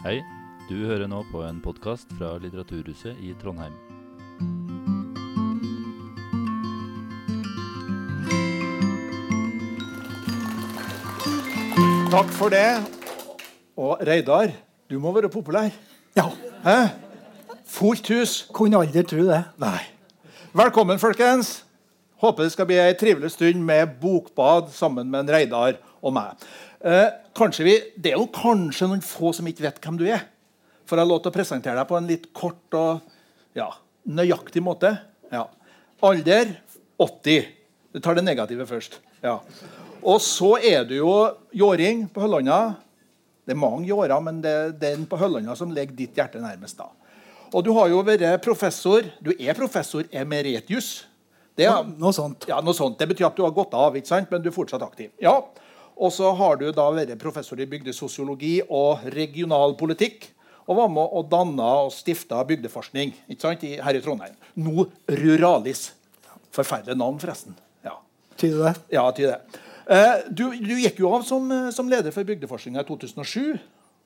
Hei, du hører nå på en podkast fra Litteraturhuset i Trondheim. Takk for det. Og Reidar, du må være populær. Ja, Hæ? Fullt hus. kunne aldri tro det. Nei. Velkommen, folkens. Håper det skal bli ei trivelig stund med bokbad sammen med en Reidar og meg. Eh, kanskje vi, Det er jo kanskje noen få som ikke vet hvem du er. Får jeg lov til å presentere deg på en litt kort og ja, nøyaktig måte? Ja. Alder 80. Du tar det negative først. Ja. Og så er du jo jåring på Høllanda. Det er mange jårer, men det er den på Høllanda som ligger ditt hjerte nærmest. da. Og du har jo vært professor. Du er professor emeritius Det er, Noe sånt. ja, noe sånt. Det betyr at du har gått av, ikke sant? men du er fortsatt aktiv. Ja. Og så har du da vært professor i bygdesosiologi og regionalpolitikk. Og var med og danna og stifta bygdeforskning ikke sant? Her i Trondheim. Nå Ruralis. Forferdelig navn, forresten. Ja, Tyder det? ja til det. Eh, du, du gikk jo av som, eh, som leder for bygdeforskninga i 2007.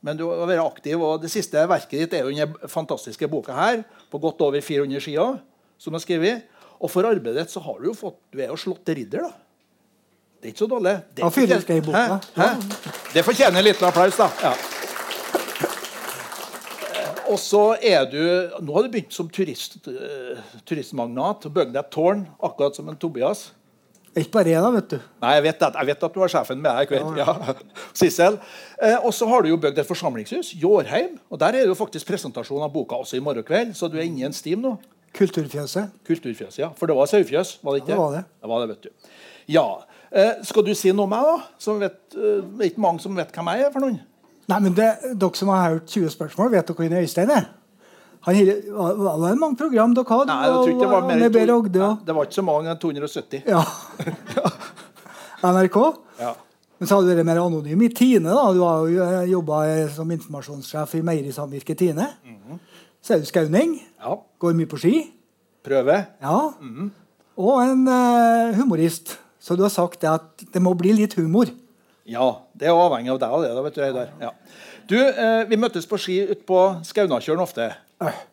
Men du har vært aktiv, og det siste verket ditt er jo denne fantastiske boka her, på godt over 400 sider. som jeg skrevet. Og for arbeidet ditt så har du jo fått Du er jo slått til ridder, da. Det er ikke så dårlig. Det fortjener-. Hæ? Hæ? Det fortjener en liten applaus, da. Ja. Og så er du Nå har du begynt som turist, uh, turistmagnat bygd deg et tårn, akkurat som en Tobias. Ikke bare én, vet du. Nei, jeg vet, at, jeg vet at du har sjefen med deg. Ja. Sissel. Eh, og så har du jo bygd et forsamlingshus, Jårheim. Og der er det jo faktisk presentasjon av boka også i morgen kveld, så du er inne i en stim nå. Kulturfjøset. Kulturfjøs, ja. For det var sauefjøs, var det ikke? Ja, det var det. det var det, vet du. Ja. Eh, skal du si noe om meg, da? Som vet, eh, det er ikke mange som vet hvem jeg er for noen. Nei, men det, Dere som har hørt 20 spørsmål, vet dere hvem Øystein er? Han var, det mange program dere hadde? Nei, jeg tror ikke det var mer enn to- Ogde Det var ikke så mange, 270. ja. NRK. Ja. Men så hadde du vært mer anonym i Tine. da. Du har jo jobba som informasjonssjef i Meierisamvirket Tine. Mhm. Så er du skauning. ja. Går mye på ski. Prøve. Ja. Mhm. Og en eh, humorist. Så du har sagt det at det må bli litt humor. Ja, det er avhengig av deg og det. da, vet Du ja. Du, eh, Vi møttes på ski ute på Skaunakjøren ofte.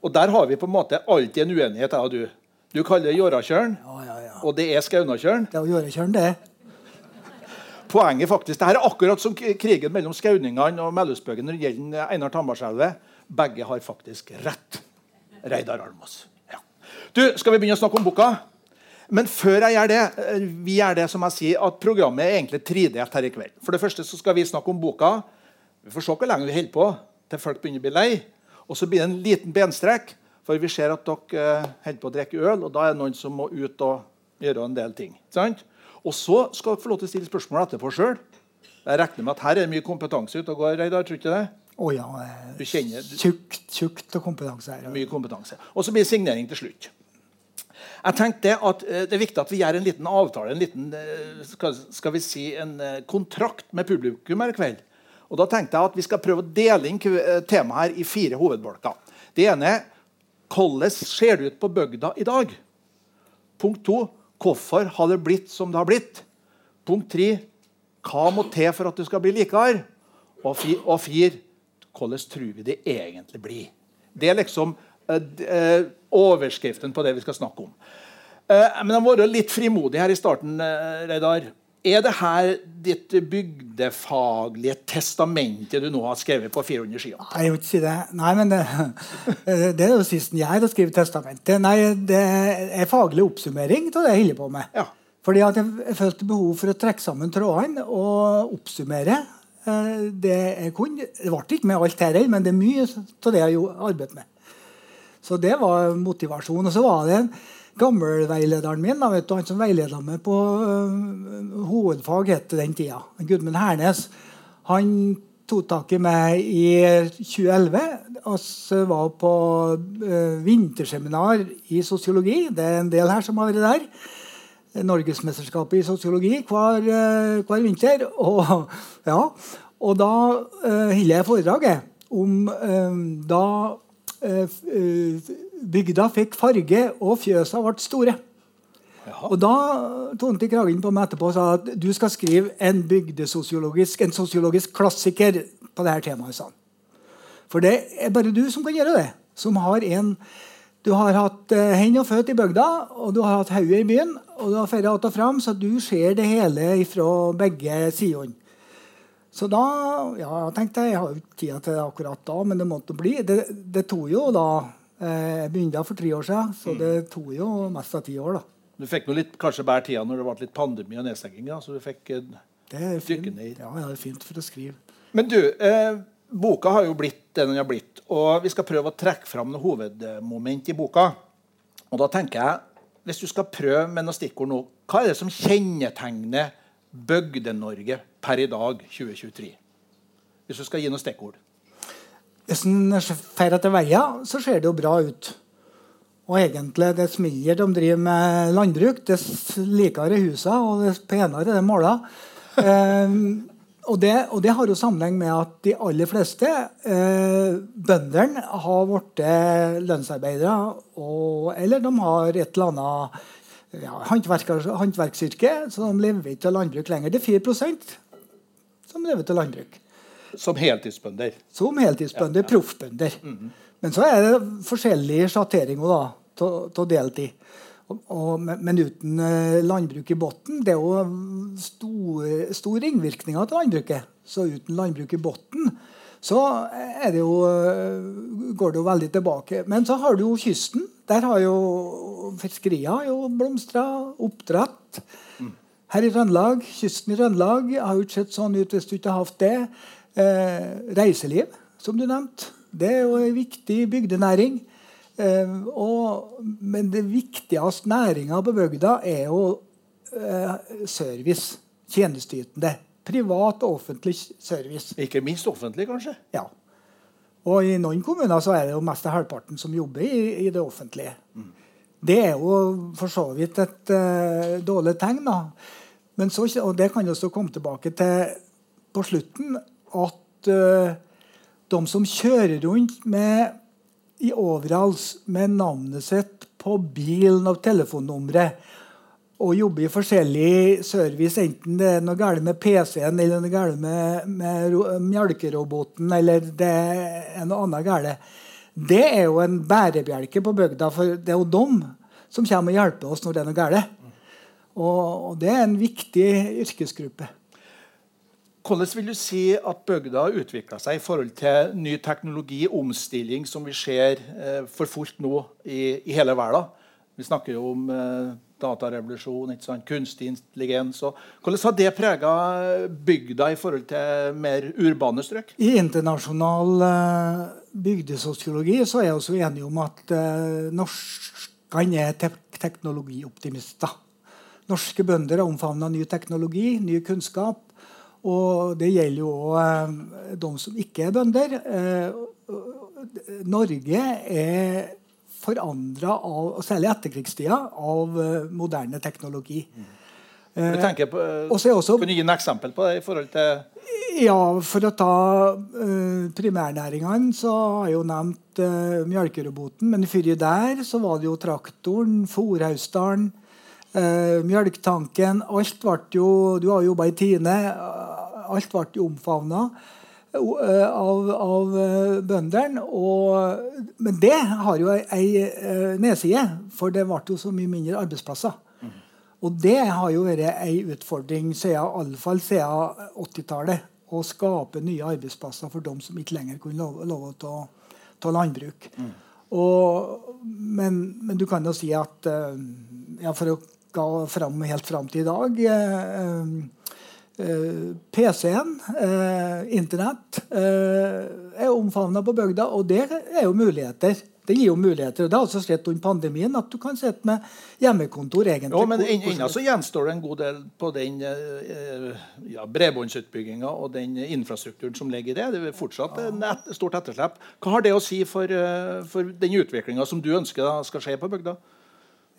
Og der har vi på en måte alltid en uenighet, jeg og du. Du kaller det Jårakjøren, Ja, ja, ja. og det er Skaunakjøren. Det er gjøre det. Poenget faktisk, det her er akkurat som krigen mellom skauningene og Melhusbøgen når det gjelder Einar Tambarskjelvet. Begge har faktisk rett. Reidar Almås. Ja. Du, Skal vi begynne å snakke om boka? Men før jeg gjør det, eh, vi gjør det som jeg sier, at programmet er egentlig tredelt her i kveld. For det første så skal vi snakke om boka. Vi får se hvor lenge vi holder på til folk begynner å bli lei. Og så blir det en liten benstrekk, for vi ser at dere eh, holder på å drikke øl, og da er det noen som må ut og gjøre en del ting. Sant? Og så skal dere få lov til å stille spørsmål etterpå sjøl. Jeg regner med at her er det mye kompetanse ute og går. Reidar, tror du ikke det? Å ja. eh, kjenner du, Tjukt, tjukt og kompetanse her. mye kompetanse. Og så blir det signering til slutt. Jeg tenkte at eh, Det er viktig at vi gjør en liten avtale, en liten eh, skal, vi si, en eh, kontrakt med publikum her i kveld. Og Da tenkte jeg at vi skal prøve å dele inn temaet her i fire hovedbolker. Det ene er hvordan ser det ut på bygda i dag? Punkt to hvorfor har det blitt som det har blitt? Punkt tre hva må til for at det skal bli likere? Og, fire hvordan tror vi det egentlig blir? Det er liksom overskriften på det vi skal snakke om. Eh, men jeg må være litt frimodig her i starten, eh, Reidar. Er det her ditt bygdefaglige testamentet du nå har skrevet på 400 sider? Nei, jeg vil ikke si det. Nei, men det, det er jo sisten jeg har skrevet testamentet. Nei, det er faglig oppsummering av det jeg holder på med. Ja. Fordi at jeg, følte behov for å trekke sammen trådene og oppsummere eh, det jeg kunne. Det ble ikke med alt her, men det er mye av det jeg har arbeidet med. Så det var motivasjon. Og så var det en gammelveilederen min, da, du, han som veileda meg på uh, hovedfag, het den tida, Gudmund Hernes, han tok tak i meg i 2011 og så var på uh, vinterseminar i sosiologi. Det er en del her som har vært der. Norgesmesterskapet i sosiologi hver, uh, hver vinter. Og, ja, og da holder jeg foredraget om da bygda fikk farge, og fjøsa ble store. Og da tonte kragen på meg etterpå og sa at du skal skrive en bygdesosiologisk, en sosiologisk klassiker på dette temaet. han. For det er bare du som kan gjøre det. Som har en Du har hatt eh, hender og føtter i bygda, og du har hatt hodet i byen, og du har ferdig att og fram, så du ser det hele fra begge sidene. Så da ja, tenkte jeg, jeg har jo ikke tida til det akkurat da, men det måtte bli. Det, det tok jo da eh, Jeg begynte for tre år siden, så det tok jo mest av ti år. da. Du fikk noe litt, kanskje bedre tida når det ble litt pandemi og nedstenging. Så du fikk eh, Det fint, dykke ned i. ja, det er fint for å skrive. Men du, eh, boka har jo blitt det den har blitt. Og vi skal prøve å trekke fram noen hovedmoment i boka. Og da tenker jeg, hvis du skal prøve med noen stikkord nå, hva er det som kjennetegner Bygde-Norge per i dag, 2023? Hvis du skal gi noen stikkord. Hvis en drar etter veia, så ser det jo bra ut. Og egentlig, dess mindre de driver med landbruk, dess likere er husene, og dess penere er det måla. Eh, og, det, og det har jo sammenheng med at de aller fleste eh, bøndene har blitt lønnsarbeidere, og, eller de har et eller annet ja, håndverksyrke, så de lever ikke av landbruk lenger. Det er 4 som lever til landbruk Som heltidsbønder. som heltidsbønder, proffbønder. Men så er det forskjellige sjatteringer til av deltid. Og, og, men, uten eh, landbruk i bunnen Det er jo store, store ringvirkninger til landbruket. Så uten landbruk i bunnen så det jo, eh, går det jo veldig tilbake. Men så har du jo kysten. Der har jo fiskeria jo blomstra. Oppdrett. Her i Trøndelag, kysten i Trøndelag har jo ikke sett sånn ut hvis du ikke har hatt det. Eh, reiseliv, som du nevnte. Det er jo en viktig bygdenæring. Eh, og, men det viktigste næringa på bygda er jo eh, service. Tjenesteytende. Privat og offentlig service. Ikke minst offentlig, kanskje. Ja. Og i noen kommuner så er det jo mest halvparten som jobber i, i det offentlige. Det er jo for så vidt et uh, dårlig tegn. da. Men så, og det kan jo også komme tilbake til på slutten, at uh, de som kjører rundt med i overalls med navnet sitt på bilen og telefonnummeret og jobber i forskjellig service, enten det er noe galt med PC-en eller noe galt med, med ro- melkeroboten eller det er noe annet galt, det er jo en bærebjelke på bygda, for det er jo dem som kommer og hjelper oss når det er noe galt. Og, det er en viktig yrkesgruppe. Hvordan vil du si at bygda har utvikla seg i forhold til ny teknologi, omstilling, som vi ser eh, for fullt nå i, i hele verden? Vi snakker jo om eh, datarevolusjon, kunstig intelligens. Hvordan har det prega bygda i forhold til mer urbane strøk? I internasjonal eh, bygdesosiologi så er vi også enige om at norskene er te teknologioptimister. Norske bønder har omfavna ny teknologi, ny kunnskap. Og det gjelder jo òg de som ikke er bønder. Eh, Norge er forandra, særlig etterkrigstida, av eh, moderne teknologi. Du tenker på, eh, og så er også- Kan du gi en eksempel på det i forhold til Ja, for å ta uh, primærnæringene, så har jeg jo nevnt uh, melkeroboten. Men før der så var det jo traktoren, fòrhausdalen, uh, mjølktanken Alt ble jo Du har jobba i Tine. Alt ble jo omfavna av, av uh, bøndene. Men det har jo ei, ei nedside, for det ble jo så mye mindre arbeidsplasser. Og det har jo vært ei utfordring siden, iallfall siden 80-tallet. Å skape nye arbeidsplasser for dem som ikke lenger kunne love, å ta landbruk. Og, men, men du kan jo si at eh, ja, For å gå fram, helt fram til i dag eh, eh, PC-en, eh, Internett, eh, er omfavna på bygda, og det er jo muligheter. Det gir jo muligheter. Det har også skjedd under pandemien at du kan sitte med hjemmekontor. egentlig. Ja, men ennå så gjenstår det en god del på den ja, bredbåndsutbygginga og den infrastrukturen som ligger i det. Det er fortsatt et stort etterslep. Hva har det å si for, for den utviklinga som du ønsker skal skje på bygda?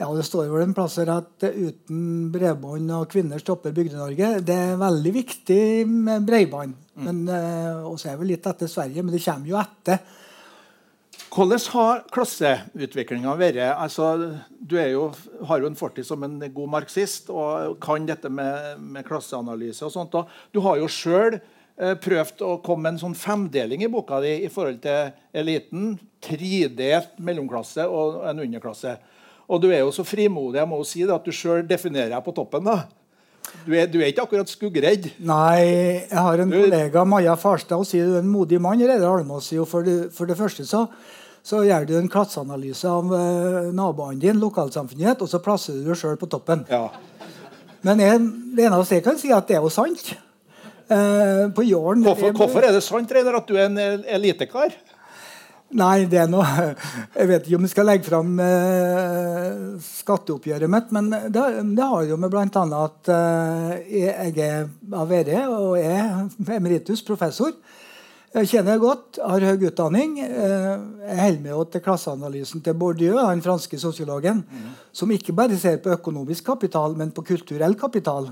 Ja, Det står vel en plass her at uten bredbånd og kvinner stopper Bygde-Norge. Det er veldig viktig med bredbånd. Men eh, også er vi litt etter Sverige, men det kommer jo etter. Hvordan har klasseutviklinga vært? Altså, du jo, har jo en fortid som en god marxist og kan dette med, med klasseanalyse. og sånt. Og du har jo sjøl eh, prøvd å komme med en sånn femdeling i boka di i forhold til eliten. Tredelt mellomklasse og en underklasse. Og du er jo så frimodig jeg må jo si det, at du sjøl definerer deg på toppen. da. Du er, du er ikke akkurat skuggeredd. Nei, jeg har en Du- kollega, Maja Farstad, og sier du er en modig mann. Reidar Almås sier for det, for det første så, så gjør du en klasseanalyse av eh, naboene dine, lokalsamfunnet, og så plasser du deg sjøl på toppen. Ja. Men jeg, det eneste jeg kan si, at det er jo sant. Eh, på jorden Hvorfor, hvorfor er det sant Reidar, at du er en el- elitekar? Nei, det er noe Jeg vet ikke om jeg skal legge fram eh, skatteoppgjøret mitt, men det, det har jo med bl.a. at eh, jeg er av VD og er emeritus professor. Jeg kjenner godt, har høy utdanning. Eh, jeg holder med til klasseanalysen til Bourdieu, den franske sosiologen, som ikke bare ser på økonomisk kapital, men på kulturell kapital.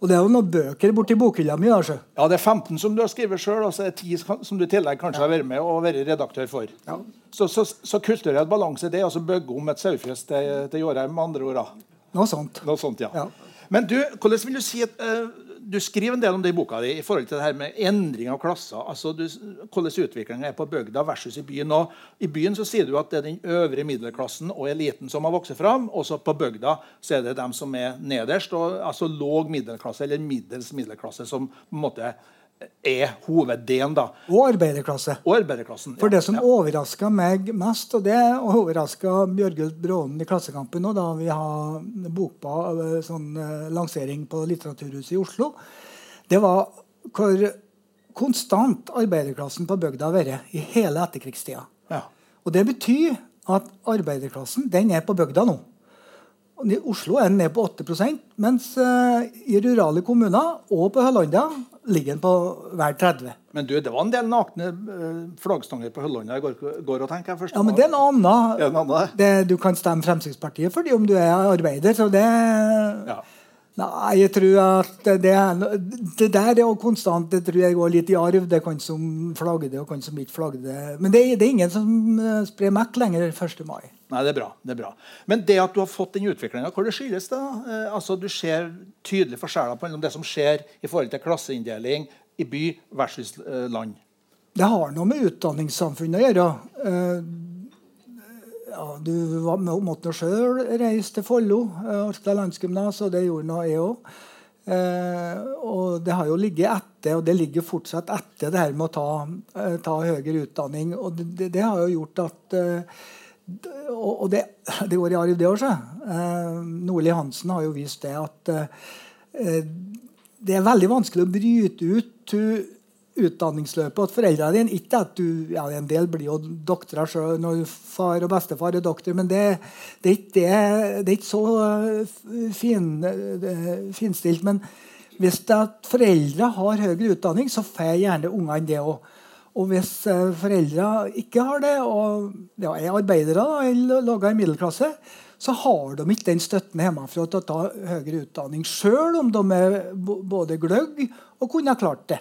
Og det er jo noen bøker borti bokhylla mi. Altså. Ja, Det er 15 som du har skrevet sjøl, og så er det 10 som du i tillegg kanskje har vært med og vært redaktør for. Ja. Så, så, så kulturell balanse det er altså bygge om et sauefjøs til, til Jårheim, med andre ord. Noe sånt. Noe sånt, ja. Ja. Men du, hvordan vil du si at eh, Du skriver en del om det i boka di i forhold til det her med endring av klasser. altså du, Hvordan utviklinga er på bygda versus i byen. Og I byen så sier du at det er den øvre middelklassen og eliten som har vokst fram. Og så på bygda så er det dem som er nederst, og, altså låg middelklasse eller middels middelklasse, som på en måte er hoveddelen. da. Og arbeiderklasse. Og arbeiderklassen. For det som ja. overraska meg mest, og det overraska Bjørgulf Brånen i Klassekampen da vi har bokba eh, sånn eh, lansering på Litteraturhuset i Oslo, det var hvor konstant arbeiderklassen på bygda har vært i hele etterkrigstida. Ja. Og det betyr at arbeiderklassen den er på bygda nå. Oslo er den ned på 8 mens eh, i rurale kommuner og på Høllanda ligger den på hver 30 Men du, det var en del nakne eh, flaggstanger på Høllanda i går, går og tenker jeg først. Ja, men det er noe annet. Det, du kan stemme Fremskrittspartiet fordi om du er arbeider, så det Ja. Nei, jeg tror at det, det der er jo konstant. Det tror jeg går litt i arv. Det er kan som flagger det, og kan som ikke flagger det. Men det, det er ingen som eh, sprer Mac lenger 1. mai. Nei, det er bra. det er bra. Men det at du har fått den utviklinga, hvor det skyldes det? Eh, altså, Du ser tydelige forskjeller på mellom det som skjer i forhold til klasseinndeling i by versus eh, land. Det har noe med utdanningssamfunnet å gjøre. Eh, ja, du var, måtte sjøl reise til Follo, Orkla landsgymnas, og det gjorde nå jeg òg. og det har jo ligget etter, og det ligger fortsatt etter det her med å ta, eh, ta høyere utdanning. Og det, det, har jo gjort at eh, og, og det, det går i arv, det òg. Uh, Nordli Hansen har jo vist det at eh, det er veldig vanskelig å bryte ut utdanningsløpet hos foreldrene dine. Ikke at du, ja, En del blir jo doktorer sjøl når far og bestefar er doktor, men det, det, er, ikke, det, det er ikke så uh, fin, uh, finstilt. Men hvis det at foreldre har høyere utdanning, så får gjerne ungene det òg. Og hvis uh, foreldre ikke har det, og ja, er arbeidere eller lager i middelklasse, så har de ikke den støtten hjemmefra til å ta høyere utdanning, sjøl om de er både gløgg og kunne ha klart det.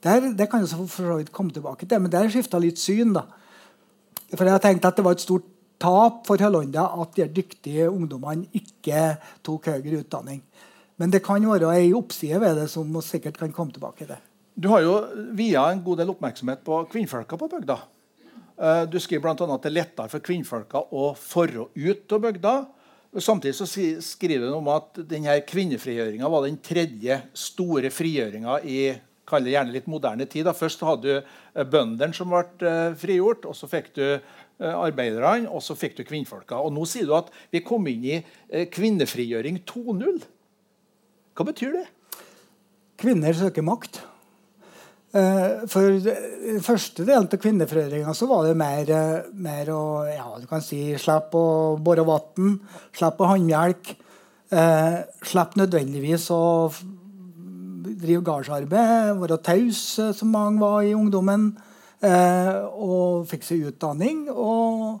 Der, det kan jeg for så vidt komme tilbake til, men der skifta litt syn. da. For jeg tenkte at det var et stort tap for Hollandia at de dyktige ungdommene ikke tok høyere utdanning. Men det kan være ei oppside ved det som sikkert kan komme tilbake til. Du har jo via en god del oppmerksomhet på kvinnfolka på bygda. Eh, Du skriver bl.a. at det er lettere for kvinnfolka å forre ut av bygda. Samtidig så skriver du om at denne kvinnefrigjøringa var den tredje store frigjøringa i kall det gjerne litt moderne tid. Da. Først hadde du eh, bøndene som ble eh, frigjort, og så fikk du eh, arbeiderne, og så fikk du kvinnfolka. Og nå sier du at vi kom inn i kvinnefrigjøring 2.0. Hva betyr det? Kvinner søker makt. For den første delen av kvinnefrigjøringa så var det mer, mer å ja, du kan si, slippe å bore vann, slippe å håndmelke. Eh, slippe nødvendigvis å drive gardsarbeid, være taus, eh, som mange var i ungdommen. Eh, og fikk seg utdanning. Og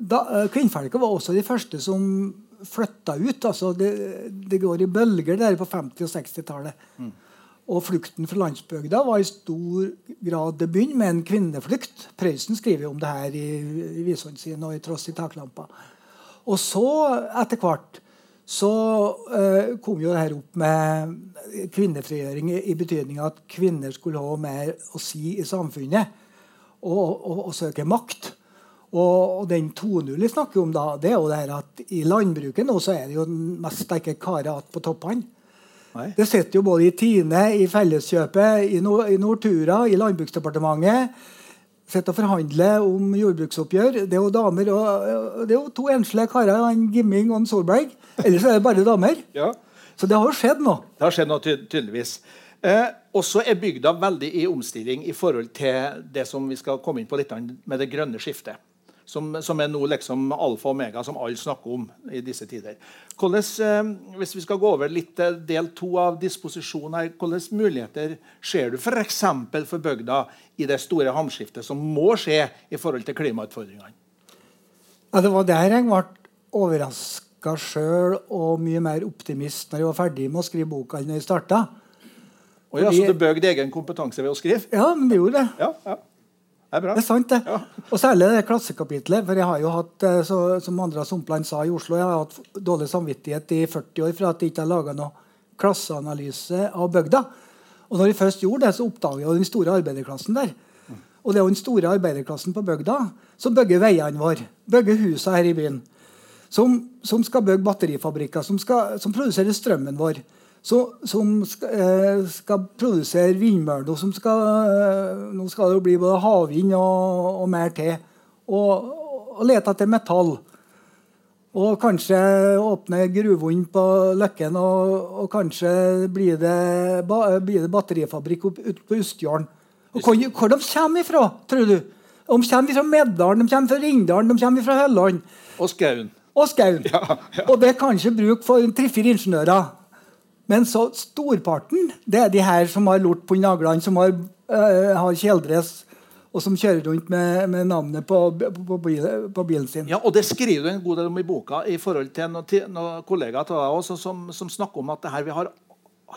da, eh, kvinnfolket var også de første som flytta ut. altså Det, det går i bølger der på 50- og 60-tallet. Og flukten fra landsbygda var i stor grad Det begynner med en kvinneflukt. Prøysen skriver om det her i, i visene sine og i Tross i taklampa. Og så, etter hvert, så eh, kom jo det her opp med kvinnefrigjøring i, i betydning at kvinner skulle ha mer å si i samfunnet og, og, og søke makt. Og, og den 2.0 vi snakker om, da, det er jo det her at i landbruket nå så er det jo mest sterke karer igjen på toppene. Det sitter jo både i Tine, i Felleskjøpet, i, no, i Nortura, i Landbruksdepartementet. Sitter og forhandler om jordbruksoppgjør. Det er jo damer og, det er jo to enslige karer, en Gimming og en Solberg. Ellers er det bare damer. Ja. Så det har jo skjedd noe. Det har skjedd noe ty tydeligvis. Eh, også er bygda veldig i omstilling i forhold til det som vi skal komme inn på litt med det grønne skiftet. Som, som er nå liksom alfa og omega, som alle snakker om i disse tider. Hvordan, eh, hvis vi skal gå over litt til del to av disposisjonen her, Hvilke muligheter ser du f.eks. For, for bygda i det store hamskiftet som må skje i forhold til klimautfordringene? Ja, det var der jeg ble overraska sjøl og mye mer optimist når jeg var ferdig med å skrive boka enn når jeg starta. Oh, ja, Fordi- så du bøgde egen kompetanse ved å skrive? Ja, men det gjorde det. Ja, ja. Det er bra. Det er sant, det. Ja. Og særlig det klassekapitlet. For jeg har jo hatt, eh, så, som Andreas Humpland sa i Oslo, jeg har hatt dårlig samvittighet i 40 år for at jeg ikke har laga noe klasseanalyse av bygda. Og når jeg først gjorde det, så oppdaga jeg den store arbeiderklassen der. Og det er jo den store arbeiderklassen på bygda som bygger veiene våre, bygger husene her i byen. Som, som skal bygge batterifabrikker, som, skal, som produserer strømmen vår. Så, som skal, eh, skal produsere vindmøller. Som skal, eh, nå skal det jo bli både havvind og, og mer til. Og, og lete etter metall. Og kanskje åpne gruvehund på Løkken, og, og kanskje blir det, blir det batterifabrikk opp- ut på Ustjorden. Og hvor, hvor de kommer ifra, tror du? De kommer fra Meddalen, de kommer fra Rindalen, de kommer fra Hølland Og Skaun. og Skaun. Og det kan ikke bruke for tre-fire ingeniører. Men så storparten det er de her som har lort på naglene, som har, øh, har kjeledress, og som kjører rundt med, med navnet på, på, på, bil- på bilen sin. Ja, og Det skriver du en god del om i boka i forhold til noen, noen kollegaer til deg også, som, som snakker om at det her vi har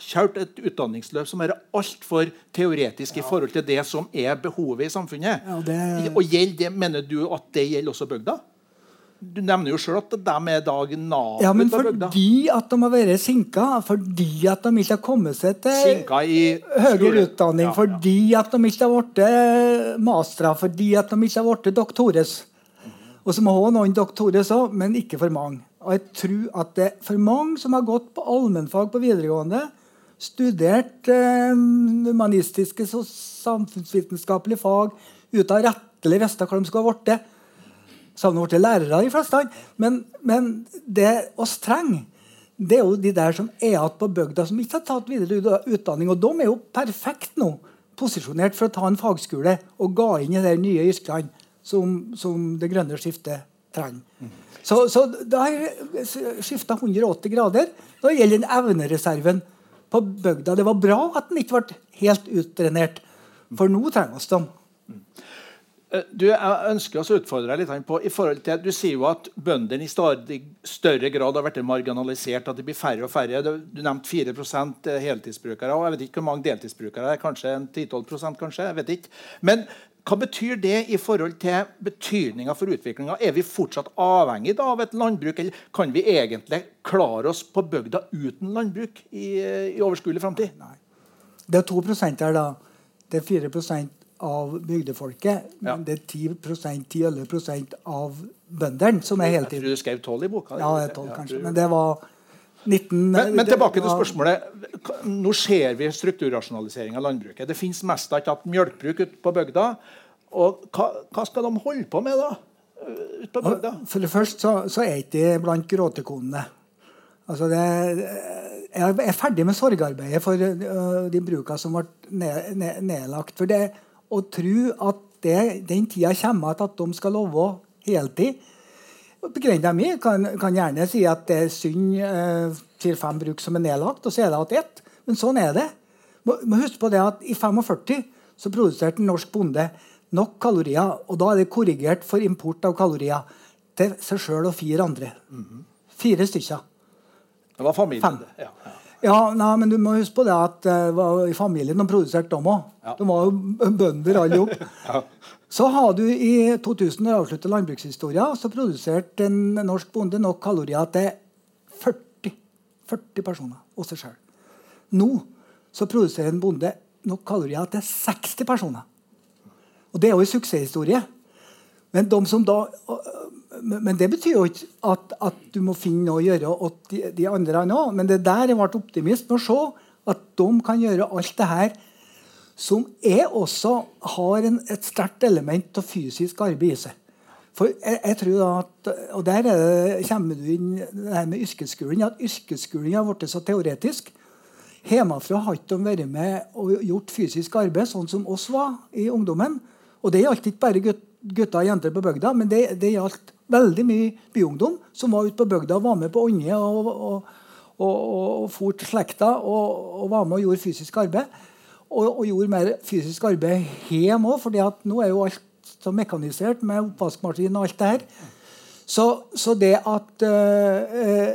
kjørt et utdanningsløp som er altfor teoretisk i forhold til det som er behovet i samfunnet. Ja, det- Og gjelder det, Mener du at det gjelder også bygda? Du nevner jo sjøl at de er dag navet Ja, men fordi at de har vært sinka, fordi at de ikke har kommet seg til Sinka i høyere utdanning, Ja, ja. fordi at de ikke har blitt mastere, fordi at de ikke har blitt doktores. Og så må ha noen doktores òg, men ikke for mange. Og jeg tror at det er for mange som har gått på allmennfag på videregående, studert eh, humanistiske og samfunnsvitenskapelige fag uten å rettelig visste hva de skulle ha blitt. De blitt lærere, de fleste. Men, men det oss trenger, det er jo de der som er igjen på bygda, som ikke har tatt videre utdanning. Og de er jo perfekt nå posisjonert for å ta en fagskole og ga inn i de nye yrkene som, som det grønne skiftet trenger. Så, så det har skifta 180 grader når det gjelder den evnereserven på bygda. Det var bra at den ikke ble helt utdrenert, for nå trenger vi dem. Eh, Du, jeg ønsker oss å utfordre deg litt på i forhold til, Du sier jo at bøndene i stadig større grad har vært marginalisert. At det blir færre og færre. Du, du nevnte 4 heltidsbrukere. og Jeg vet ikke hvor mange deltidsbrukere. det er Kanskje en 10-12 kanskje, jeg vet ikke. Men hva betyr det i forhold til betydninga for utviklinga? Er vi fortsatt avhengig av et landbruk, eller kan vi egentlig klare oss på bygda uten landbruk i, i overskuelig framtid? Det er 2 her, da. Det er 4 av bygdefolket. Ja. Men det er 10-11 av bøndene som er Jeg tror du skrev 12 i boka. Ja, det er 12 kanskje. Men det var 19 Men, men tilbake til spørsmålet. Nå ser vi strukturrasjonalisering av landbruket. Det fins mest av et mjølkebruk ute på bygda. Og hva, hva skal de holde på med da? Ut på bygda? For det første så, så er ikke det blant gråtekonene. Altså det, jeg er ferdig med sorgarbeidet for øh, de bruka som ble ned, ned, nedlagt. For det å tro at det, den tida kommer at de skal love heltid Begrensa mi kan, kan gjerne si at det er synd eh, til fem bruk som er nedlagt, og så er det igjen ett. Men sånn er det. Må, må huske på det at I 45 så produserte en norsk bonde nok kalorier, og da er det korrigert for import av kalorier til seg sjøl og fire andre. Fire stykker. Det var familien. Fem. det. Ja, ja. Nei, men du må huske på det at var i familien de produserte dem òg. Ja. De var jo bønder alle sammen. Ja. Så har du i 2000, når jeg avslutta landbrukshistoria, så produserte en norsk bonde nok kalorier til 40 40 personer og seg sjøl. Nå så produserer en bonde nok kalorier til 60 personer. Og det er jo en suksesshistorie. Men, de som da, men, det betyr jo ikke at, at, du må finne noe å gjøre åt de, de andre òg. Men det der jeg ble optimist med å se at de kan gjøre alt det her som jeg også har en, et sterkt element av fysisk arbeid i seg. For jeg, jeg tror at, Og der det, kommer du inn det her med yrkesskolen. At yrkesskolen har blitt så teoretisk. Hjemmefra har ikke de vært med og gjort fysisk arbeid sånn som oss var i ungdommen. Og det gjaldt ikke bare gutter og jenter på bygda, men det, det gjaldt veldig mye byungdom som var ute på bygda og var med på Ånde og, og, og, og, for til slekta og, var med og gjorde fysisk arbeid. Og, gjorde mer fysisk arbeid hjemme òg, for nå er jo alt så mekanisert med oppvaskmaskin og alt det her. Så, så det at øh,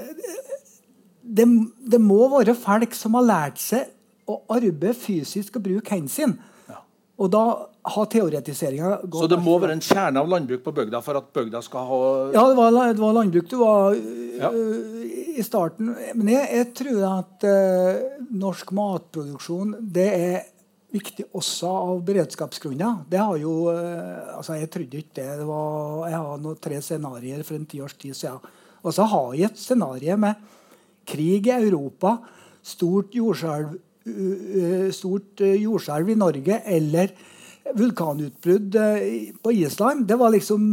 det, det, må være folk som har lært seg å arbeide fysisk og bruke hendene sine. Ja. Og da har teoretiseringa Så det må være en kjerne av landbruk på bygda for at bygda skal ha Ja, det var, det var landbruk det var ja. uh, i starten. Men jeg, jeg tror at uh, norsk matproduksjon det er viktig også av beredskapsgrunner. Det har jo, uh, altså Jeg trodde ikke det. det var, jeg har noe, tre scenarioer for en tiårs tid siden. Og så har jeg et scenario med krig i Europa, stort jordskjelv, stort jordskjelv i Norge eller vulkanutbrudd eh, på Island. Det var liksom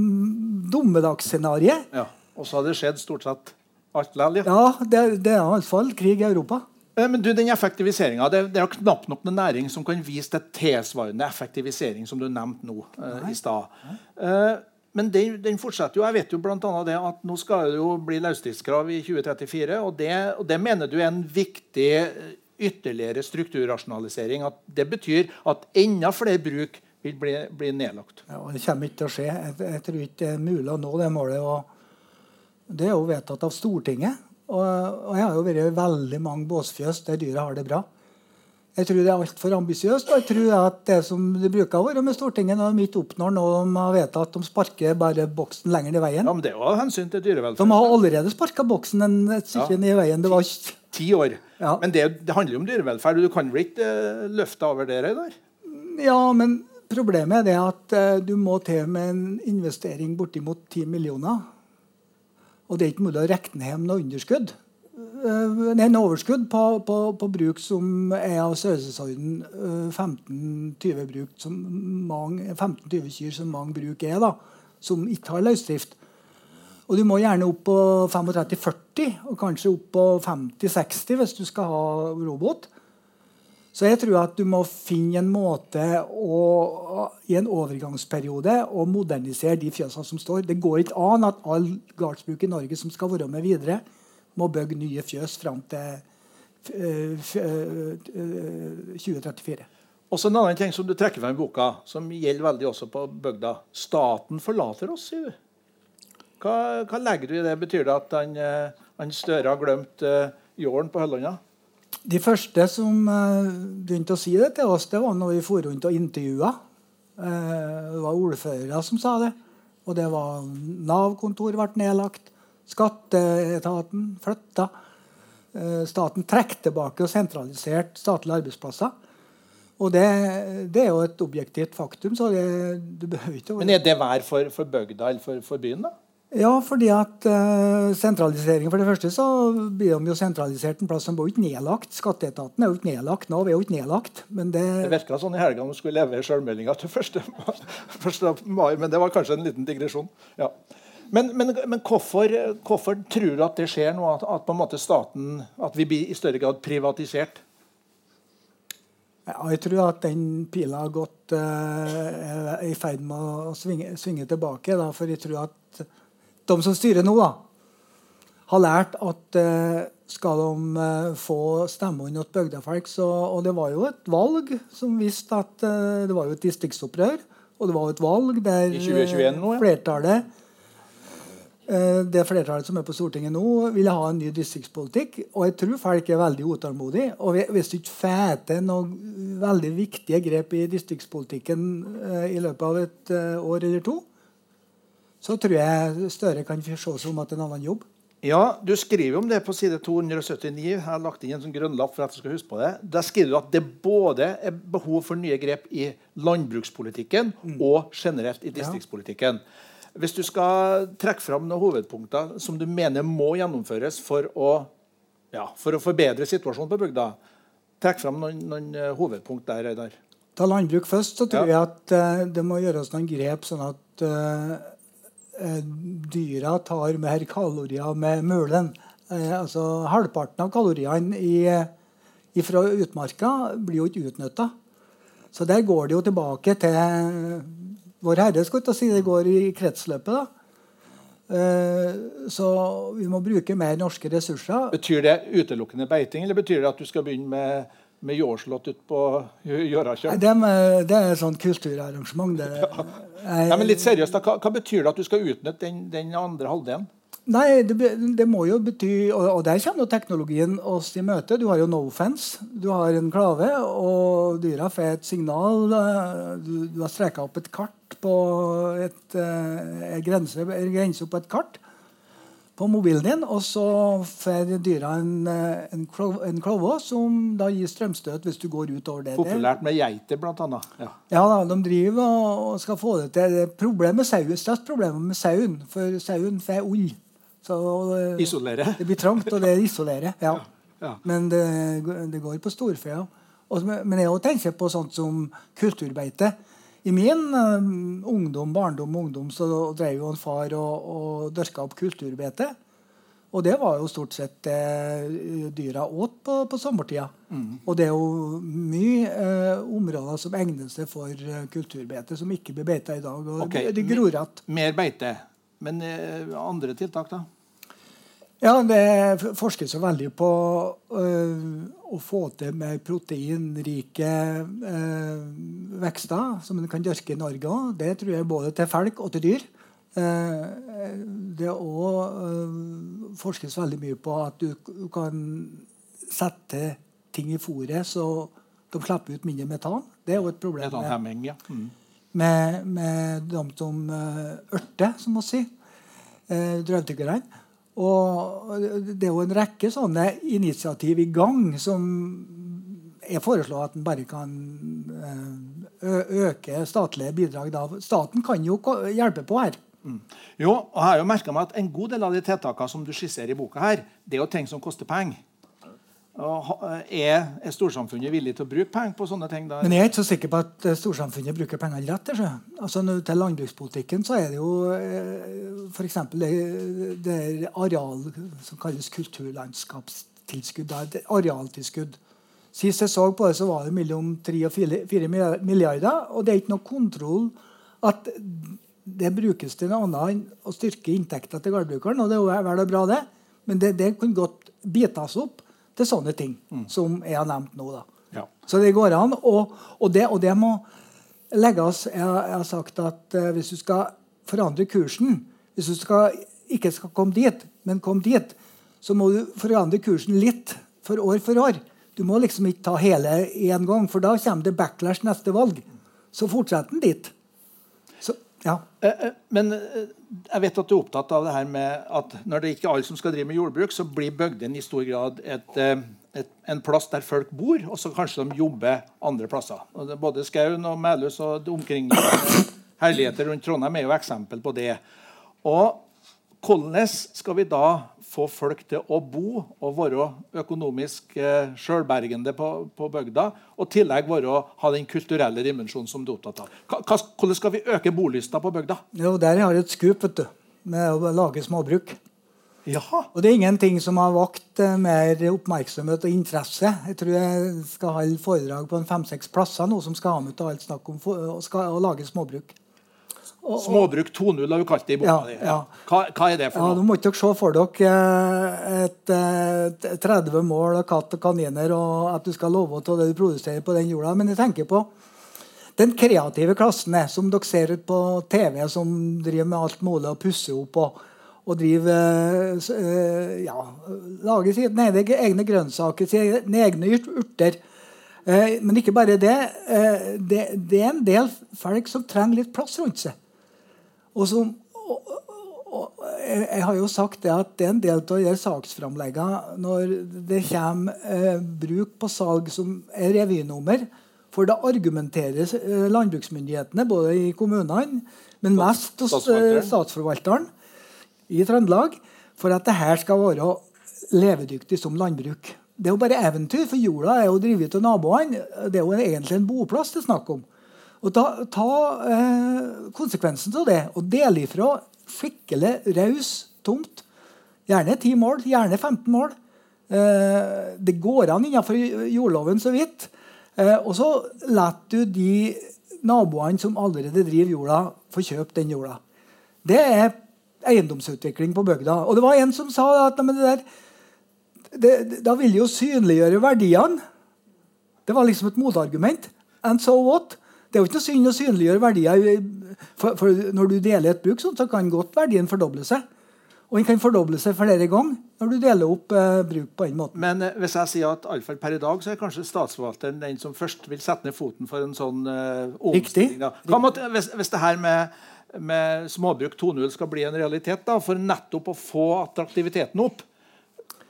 dommedagsscenarioet. Ja. Og så har det skjedd stort sett alt likevel? Ja, det, det er iallfall krig i Europa. Eh, men du, den effektiviseringa, det, det, er knapt nok noen næring som kan vise til tilsvarende effektivisering som du nevnte nå uh, i stad. Uh, men den, den, fortsetter jo. Jeg vet jo blant annet det at nå skal det jo bli løstidskrav i 2034. Og det, og det, mener du er en viktig ytterligere strukturrasjonalisering. At det betyr at enda flere bruk vil bli, bli nedlagt. Ja, det kommer ikke til å skje. Jeg, jeg, tror ikke det er mulig å nå det målet. Og det er jo vedtatt av Stortinget. Og, og jeg har jo vært i veldig mange båsfjøs der dyra har det bra. Jeg tror det er altfor ambisiøst. Og jeg tror at det som det bruker å være med Stortinget når de ikke oppnår noe de har vedtatt, at de sparker bare boksen lenger i veien. Ja, men det var hensyn til dyrevelferd. De har allerede sparka boksen en, stykke ja. i veien. Det var ti år. Ja. Men det, det, handler jo om dyrevelferd. Du kan vel ikke uh, løfte over det Reidar? Ja, men Problemet er det at uh, du må til med en investering bortimot 10 millioner. Og det er ikke mulig å regne hjem noe underskudd. Uh, en overskudd på, på, på, bruk som er av størrelsesorden uh, 15-20 bruk 15-20 kyr som mange bruk er, da, som ikke har løsdrift. Og du må gjerne opp på 35-40, og kanskje opp på 50-60 hvis du skal ha robot. Så jeg tror at du må finne en måte å, i en overgangsperiode å modernisere de fjøsene som står. Det går ikke an at all gardsbruk i Norge som skal være med videre, må bygge nye fjøs fram til 2034. Også en annen ting som du trekker frem i boka, som gjelder veldig også på bygda. Staten forlater oss, sier du. Hva, hva, legger du i det? Betyr det at han, eh, han Støre har glemt uh, jorden på Høllanda? De første som uh, begynte å si det til oss, det var når vi for rundt og intervjua. Uh, det var ordførere som sa det. Og det var Nav-kontor ble nedlagt. Skatteetaten flytta. Staten trekk tilbake og sentraliserte statlige arbeidsplasser. Og det, det, er jo et objektivt faktum. så det, du behøver ikke... Men er det vær for, for bygda eller for, for byen, da? Ja, fordi at uh, sentralisering For det første så blir de jo sentralisert en plass som var ikke nedlagt. Skatteetaten er jo ikke nedlagt. Nav er jo ikke nedlagt. Men det Det virka sånn i helga når du skulle levere sjølmeldinga til 1. mai, men det var kanskje en liten digresjon. Ja. Men, men, men hvorfor, hvorfor, tror du at det skjer nå, at, at, på en måte staten At vi blir i større grad privatisert? Ja, jeg tror at den pila har gått uh, er i ferd med å svinge, svinge tilbake. Da, for jeg tror at de som styrer nå, da, har lært at eh, skal de eh, få stemmene til bygdefolk så, Og det var jo et valg som viste at eh, det var jo et distriktsopprør. Og det var et valg der 2021, nå, ja. flertallet det flertallet som er på Stortinget nå, ville ha en ny distriktspolitikk. Og jeg tror folk er veldig utålmodige. Og hvis du ikke får til noen veldig viktige grep i distriktspolitikken i løpet av et år eller to, så tror jeg Støre kan se som om er en annen jobb. Ja, Du skriver om det på side 279. Jeg har lagt inn en sånn grønn lapp for at du skal huske på det. Der skriver du at det både er behov for nye grep i landbrukspolitikken og generelt i distriktspolitikken. Hvis du skal trekke fram noen hovedpunkter som du mener må gjennomføres for å, ja, for å forbedre situasjonen på bygda, trekk fram noen, noen eh, hovedpunkt der. Reidar. Ta landbruk først, så tror Ja. jeg at eh, det må gjøres noen grep sånn at eh, dyra tar mer kalorier med mølen. Eh, altså Halvparten av kaloriene i, fra utmarka blir jo ikke utnytta. Så der går det jo tilbake til Vår Herre, skulle jeg si. Det går i kretsløpet. da. Eh, så vi må bruke mer norske ressurser. Betyr det utelukkende beiting, eller betyr det at du skal begynne med, med jordslått ut på Nei, Det, er- det er et sånt kulturarrangement. Det, Nei, men litt seriøst, hva, hva betyr det at du skal utnytte den, den andre halvdelen? Nei, det, det må jo bety Og, og der kommer jo teknologien oss i møte. Du har jo Nofence. Du har en klave, og dyra får et signal. eh, Du, du har streka opp et kart på et eh, en grense, grense på et kart på mobilen din, og så får dyra en, eh, en, klo- en klove som da gir strømstøt hvis du går utover det. Populært med geiter, blant annet. Ja. ja, da, de driver og og skal få det til. Problemet med sauen, størst problemet med sauen, for sauen får ull. Så eh, Isolere. det blir trangt, og det isolerer. Ja. Ja. Men det, det går på storfe. Ja. Men jeg tenker på sånt som kulturbeite. I min eh, ungdom, barndom og ungdom så drev jo en far og, og dyrka opp kulturbeite. Og det var jo stort sett det dyra åt på, på sommertida. Mm. Og det er jo mye eh, områder som egner seg for eh, kulturbeite, som ikke blir beita i dag. Og okay. det, det gror igjen. Mer beite. Men eh, andre tiltak, da? Ja, det forskes jo veldig på øh, å få til mer proteinrike øh, vekster som en kan dyrke i Norge òg. Det tror jeg både til folk og til dyr. Eh, det òg øh, forskes veldig mye på at du, kan sette ting i fôret så de slipper ut mindre metan. Det er jo et problem er sånn med, hemming, ja. Mm. med, med de som ørter, som man sier. Uh, Drøvtyggerne. Og det er jo en rekke sånne initiativ i gang som jeg foreslår at en bare kan eh, øke statlige bidrag. Da. Staten kan jo hjelpe på her. Jo, og jeg har jo merket meg at En god del av de tiltakene som du skisserer i boka, her, det er jo ting som koster penger. Er, er storsamfunnet villig til å bruke penger på sånne ting? Der? Men jeg er ikke så sikker på at eh, storsamfunnet bruker pengene rett. Altså. Til landbrukspolitikken så er det jo eh, f.eks. Det, det er areal som kalles kulturlandskapstilskudd. det Arealtilskudd. Sist jeg så på det, så var det mellom 3 og 4 milliarder. Og det er ikke noe kontroll at det brukes til noe annet enn å styrke inntekta til gårdbrukeren. Og det er vel og bra, det. Men det, det kunne godt bites opp til sånne ting som jeg har nevnt nå. da. Ja. Så det går an. Og, og, det, og det må legges Jeg, jeg har sagt at uh, hvis du skal forandre kursen Hvis du skal, ikke skal komme dit, men komme dit, så må du forandre kursen litt for år for år. Du må liksom ikke ta hele én gang, for da kommer det backlash neste valg. Så fortsetter den dit. Ja. Eh, eh, Men eh, jeg vet at du er opptatt av det her med at når det ikke er alle som skal drive med jordbruk, så blir bygdene i stor grad et, et, en plass der folk bor, og så kanskje de jobber andre plasser. Både Skaun og Melhus og omkringliggende herligheter rundt Trondheim er jo eksempel på det. Og hvordan skal vi da få folk til å bo og være økonomisk eh, sjølbergende på, på bygda, og i tillegg være, ha den kulturelle dimensjonen som du er opptatt av? Hva, hvordan skal vi øke bolysta på bygda? Jo, der har jeg et skup vet du, med å lage småbruk. Jaha. Og det er ingenting som har vakt eh, mer oppmerksomhet og interesse. Jeg tror jeg skal holde foredrag på fem-seks plasser nå som skal ha med til alt snakk om for, å, skal, å lage småbruk. Småbruk 2.0 har du kalt det i boka Ja, ja. Hva, hva er det for Ja, noe? Nå må ikke dere se for dere et, et, eh, 30 mål av katt og kaniner, og at du skal love til det du produserer på den jorda. Men jeg tenker på den kreative klassen eh, som dere ser ut på TV, som driver med alt mulig og pusser opp og, og driver eh, eh, ja, Lager sine egne, grønnsaker, sine egne urter. Eh, Men ikke bare eh, det. Det er en del folk som trenger litt plass rundt seg. Og som, jeg, jeg, har jo sagt det at det er en del av de saksframleggene når det kommer eh, bruk på salg som er revynummer. For da argumenterer eh, landbruksmyndighetene, både i kommunene, men mest hos eh, statsforvalteren i Trøndelag, for at det her skal være levedyktig som landbruk. Det er jo bare eventyr, for jorda er jo drevet av naboene. Det er jo egentlig en boplass det er snakk om. Og ta, ta eh, konsekvensen av det og dele ifra skikkelig raus tomt. Gjerne 10 mål, gjerne 15 mål. Eh, det går an innenfor jordloven så vidt. Eh, og så lar du de naboene som allerede driver jorda, få kjøpe den jorda. Det er eiendomsutvikling på bygda. Og det var en som sa at det der, det, da vil jo synliggjøre verdiene. Det var liksom et motargument. And so what? Det er jo ikke noe synd å synliggjøre verdier. For, for når du deler et bruk, så kan godt verdien fordoble seg. Og den kan fordoble seg flere ganger når du deler opp eh, bruk på den måten. Men eh, hvis jeg sier at iallfall per i dag så er kanskje statsforvalteren den som først vil sette ned foten for en sånn eh, omstilling. Måtte, hvis, hvis det her med, med småbruk 2.0 skal bli en realitet, da, for nettopp å få attraktiviteten opp,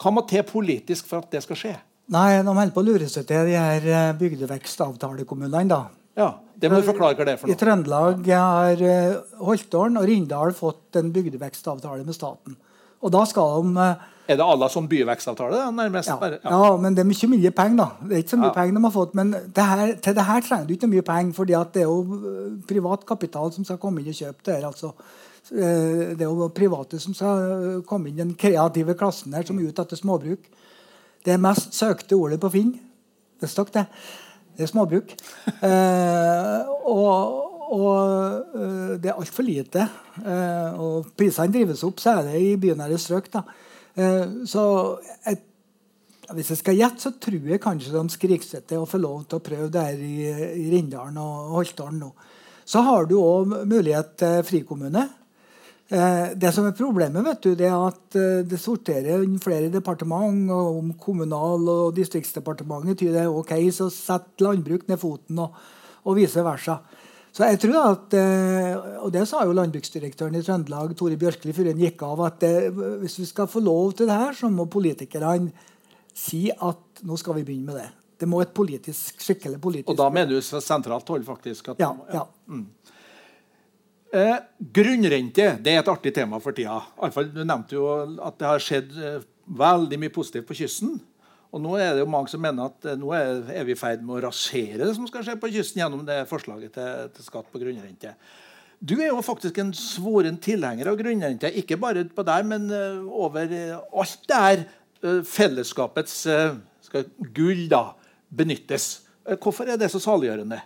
hva må til politisk for at det skal skje? Nei, De holder på å lure seg til de her eh, bygdevekstavtalekommunene. da. Ja, det må du forklare hva det er for noe. I Trøndelag har uh, Holtålen og Rindal fått en bygdevekstavtale med staten. Og da skal de uh, Er det alle som byvekstavtale? nærmest? Ja, ja. ja, men det er mye mye penger. da. Det er ikke så mye ja. penger de har fått, Men det her, til det her trenger du ikke mye penger, fordi det er jo eh, privat kapital som skal komme inn og kjøpe det her. altså. Det er jo private som skal komme inn den kreative klassen her, som er ute etter småbruk. Det mest søkte ordet på Finn. Det stakk det. Det er småbruk. Eh, og, og eh, det er altfor lite. Eh, og prisene drives opp, særlig i bynære strøk. Da. Eh, så et, hvis jeg skal gjette, så tror jeg kanskje de skriksetter å få lov til å prøve det her i, i Rindalen og Holtdalen nå. Så har du òg mulighet til frikommune. Eh, det som er Problemet vet du, det er at eh, det sorterer flere departement. og Om Kommunal- og Distriktsdepartementet tyder det er ok, så setter landbruk ned foten, og, og vice versa. Så jeg tror at, eh, og Det sa jo landbruksdirektøren i Trøndelag, Tore Bjørkli, før han gikk av, at det, hvis vi skal få lov til det her, så må politikerne si at nå skal vi begynne med det. Det må et politisk, skikkelig politisk Og da mener du sentralt hold, faktisk? ja. ja. Mm. Eh, grunnrente det er et artig tema for tida. Iallfall, du nevnte jo at det har skjedd eh, veldig mye positivt på kysten. Og nå er det jo mange som mener at eh, nå er, er vi i ferd med å rasere det som skal skje på kysten gjennom det forslaget til, til skatt på grunnrente. Du er jo faktisk en svoren tilhenger av grunnrente. Ikke bare på der, men uh, over uh, alt der uh, fellesskapets skal, gull da, benyttes. Hvorfor er det så saliggjørende?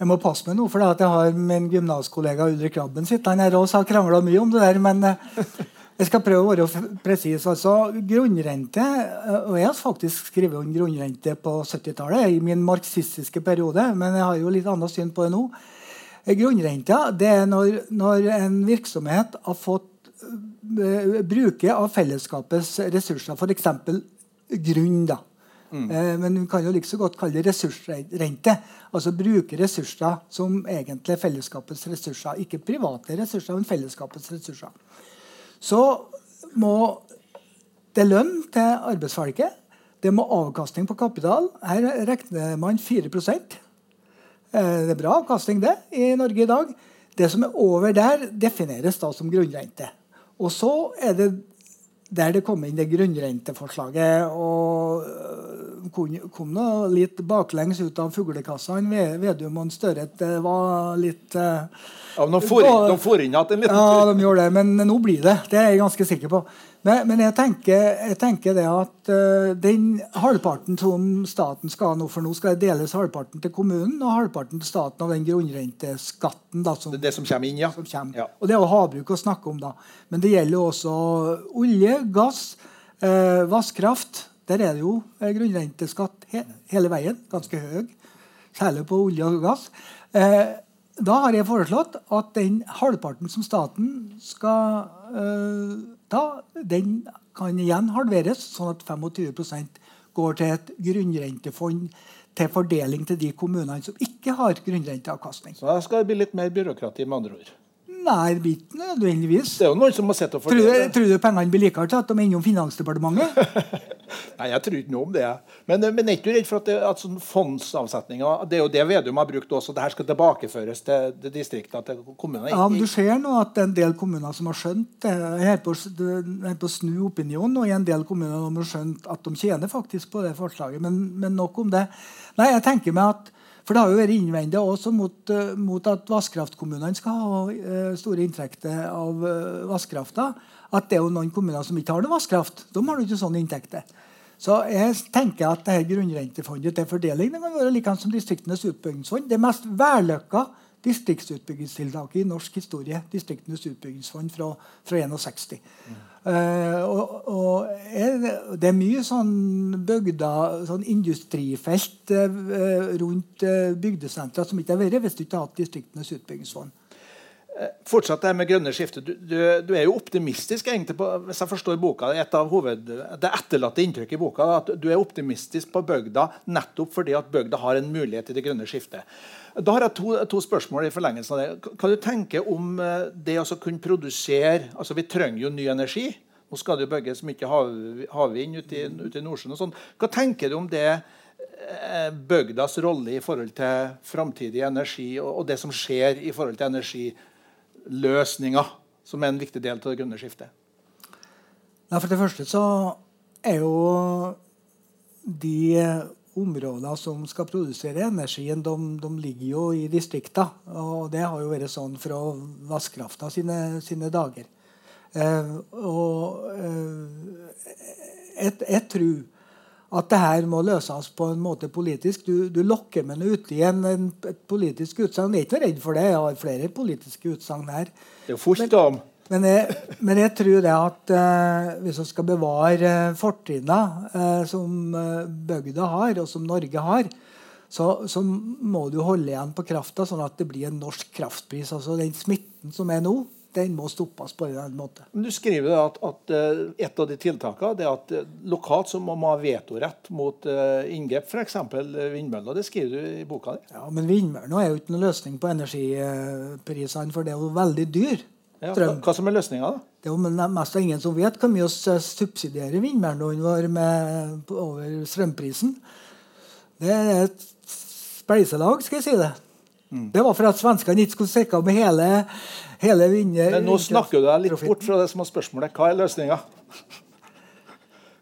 Jeg må passe meg nå, for jeg har min gymnaskollega Ulrik Krabben Han her også har krangla mye om det der. Men eh, jeg skal prøve å være presis. Altså, grunnrente eh, Og jeg har faktisk skrevet om grunnrente på 70-tallet, i min marxistiske periode, men jeg har jo litt annet syn på det nå. Eh, grunnrenta det er når, når en virksomhet har fått bruke av fellesskapets ressurser, f.eks. grunn. da. Mm. Eh, men vi kan jo like så godt kalle det ressursrente. Altså bruke ressurser som egentlig er fellesskapets ressurser. Ikke private ressurser, men fellesskapets ressurser. Så må det lønn til arbeidsfolket. Det må avkastning på kapital. Her regner man 4 eh, Det er bra avkastning det i Norge i dag. Det som er over der, defineres da som grunnrente. Og så er det der det kom inn det grunnrenteforslaget. og kom, nå litt baklengs ut av fuglekassene. Vedum og Støre var litt uh, ja, De får inn, igjen en liten Ja, de gjør det. Men nå blir det. Det er jeg ganske sikker på. Men, men jeg, tenker, jeg, tenker, det at uh, den halvparten som staten skal ha nå, for nå skal deles halvparten til kommunen og halvparten til staten av den grunnrenteskatten. Da, som, det, det som kommer inn, ja. Som kommer. ja. Og det er jo havbruk å snakke om, da. Men det gjelder jo også olje, gass, uh, vannkraft. Der er det jo grunnrenteskatt he hele veien. Ganske høy. Særlig på olje og gass. Uh, da har jeg foreslått at den halvparten som staten skal uh, ta, den kan igjen halveres, sånn at 25% går til et grunnrentefond til fordeling til de kommunene som ikke har grunnrenteavkastning. Så da skal det bli litt mer byråkrati, med andre ord? Ikke nødvendigvis. Det er jo noen som må sitte og Tror det. tror du pengene blir likere til at de er innom Finansdepartementet? Nei, jeg tror ikke noe om det. Men, men er ikke redd for at, det, at sånn fondsavsetninger Det er jo det Vedum har brukt også. Det her skal tilbakeføres til, til distriktene, til kommunene. Ja, men Du ser nå at det er en del kommuner som har skjønt er på, er på å snu opinionen, og i en del kommuner har de skjønt at de tjener faktisk på det forslaget. Men, men nok om det. Nei, jeg tenker meg at for det har jo vært innvendig også mot, eh, mot at vannkraftkommunene skal ha eh, store inntekter av uh, vannkrafta. At det er jo noen kommuner som ikke har noe vannkraft. De har jo ikke sånne inntekter. Så jeg tenker at dette grunnrentefondet til fordeling det kan være like som Distriktenes utbyggingsfond. Det mest vellykka distriktsutbyggingstiltaket i norsk historie. Distriktenes utbyggingsfond fra, fra 61. Mm. Uh, og, og er, det er mye sånn bygda, sånn industrifelt uh, rundt uh, bygdesentra som ikke har vært hvis du ikke har hatt Distriktenes utbyggingsfond. Fortsatt det med grønne skiftet. Du, du, du, er jo optimistisk egentlig på, hvis jeg forstår boka, et av hoved, Det etterlatte inntrykket i boka at du er optimistisk på bygda nettopp fordi at bygda har en mulighet i det grønne skiftet. Da har jeg to, to, spørsmål i forlengelsen av det. Hva du tenker om eh, det å kunne produsere altså Vi trenger jo ny energi. Nå skal det jo bygges mye hav, havvind ute i, ute i Nordsjøen. og sånn. Hva tenker du om det eh, bygdas rolle i forhold til framtidig energi og, det som skjer i forhold til energiløsninger, som er en viktig del av det grønne skiftet? Ja, for det første så er jo de områdene som skal produsere energien, de, de ligger jo i distriktene. Og det har jo vært sånn fra vannkrafta sine, sine, dager. Eh, og eh, jeg, tror at det her må løses på en måte politisk. Du, du lokker meg ut i en, en, et politisk utsagn. Jeg er ikke redd for det. Jeg har flere politiske utsagn her. Det er fullt om. Men jeg, men jeg, tror det at eh, hvis vi skal bevare eh, fortrinna eh, som eh, bygda har, og som Norge har, så, så, må du holde igjen på krafta, sånn at det blir en norsk kraftpris. Altså Den smitten som er nå, den må stoppes på en måte. Men Du skriver at, at uh, et av de tiltakene er at uh, lokalt så må man ha vetorett mot uh, inngrep, f.eks. vindmøller. Det skriver du i boka di. Ja, Men vindmøller er jo ikke noen løsning på energiprisene, for det er jo veldig dyr. Ja, hva, hva, som er løsninga, da? Det er jo mest av ingen som vet hvor mye vi subsidierer vindmøllene våre med over strømprisen. Det er et spleiselag, skal jeg si det. Mm. Det var for at svenskene ikke skulle stikke av med hele, hele vinner... Men nå snakker du deg litt bort fra det som var spørsmålet. Hva er løsninga?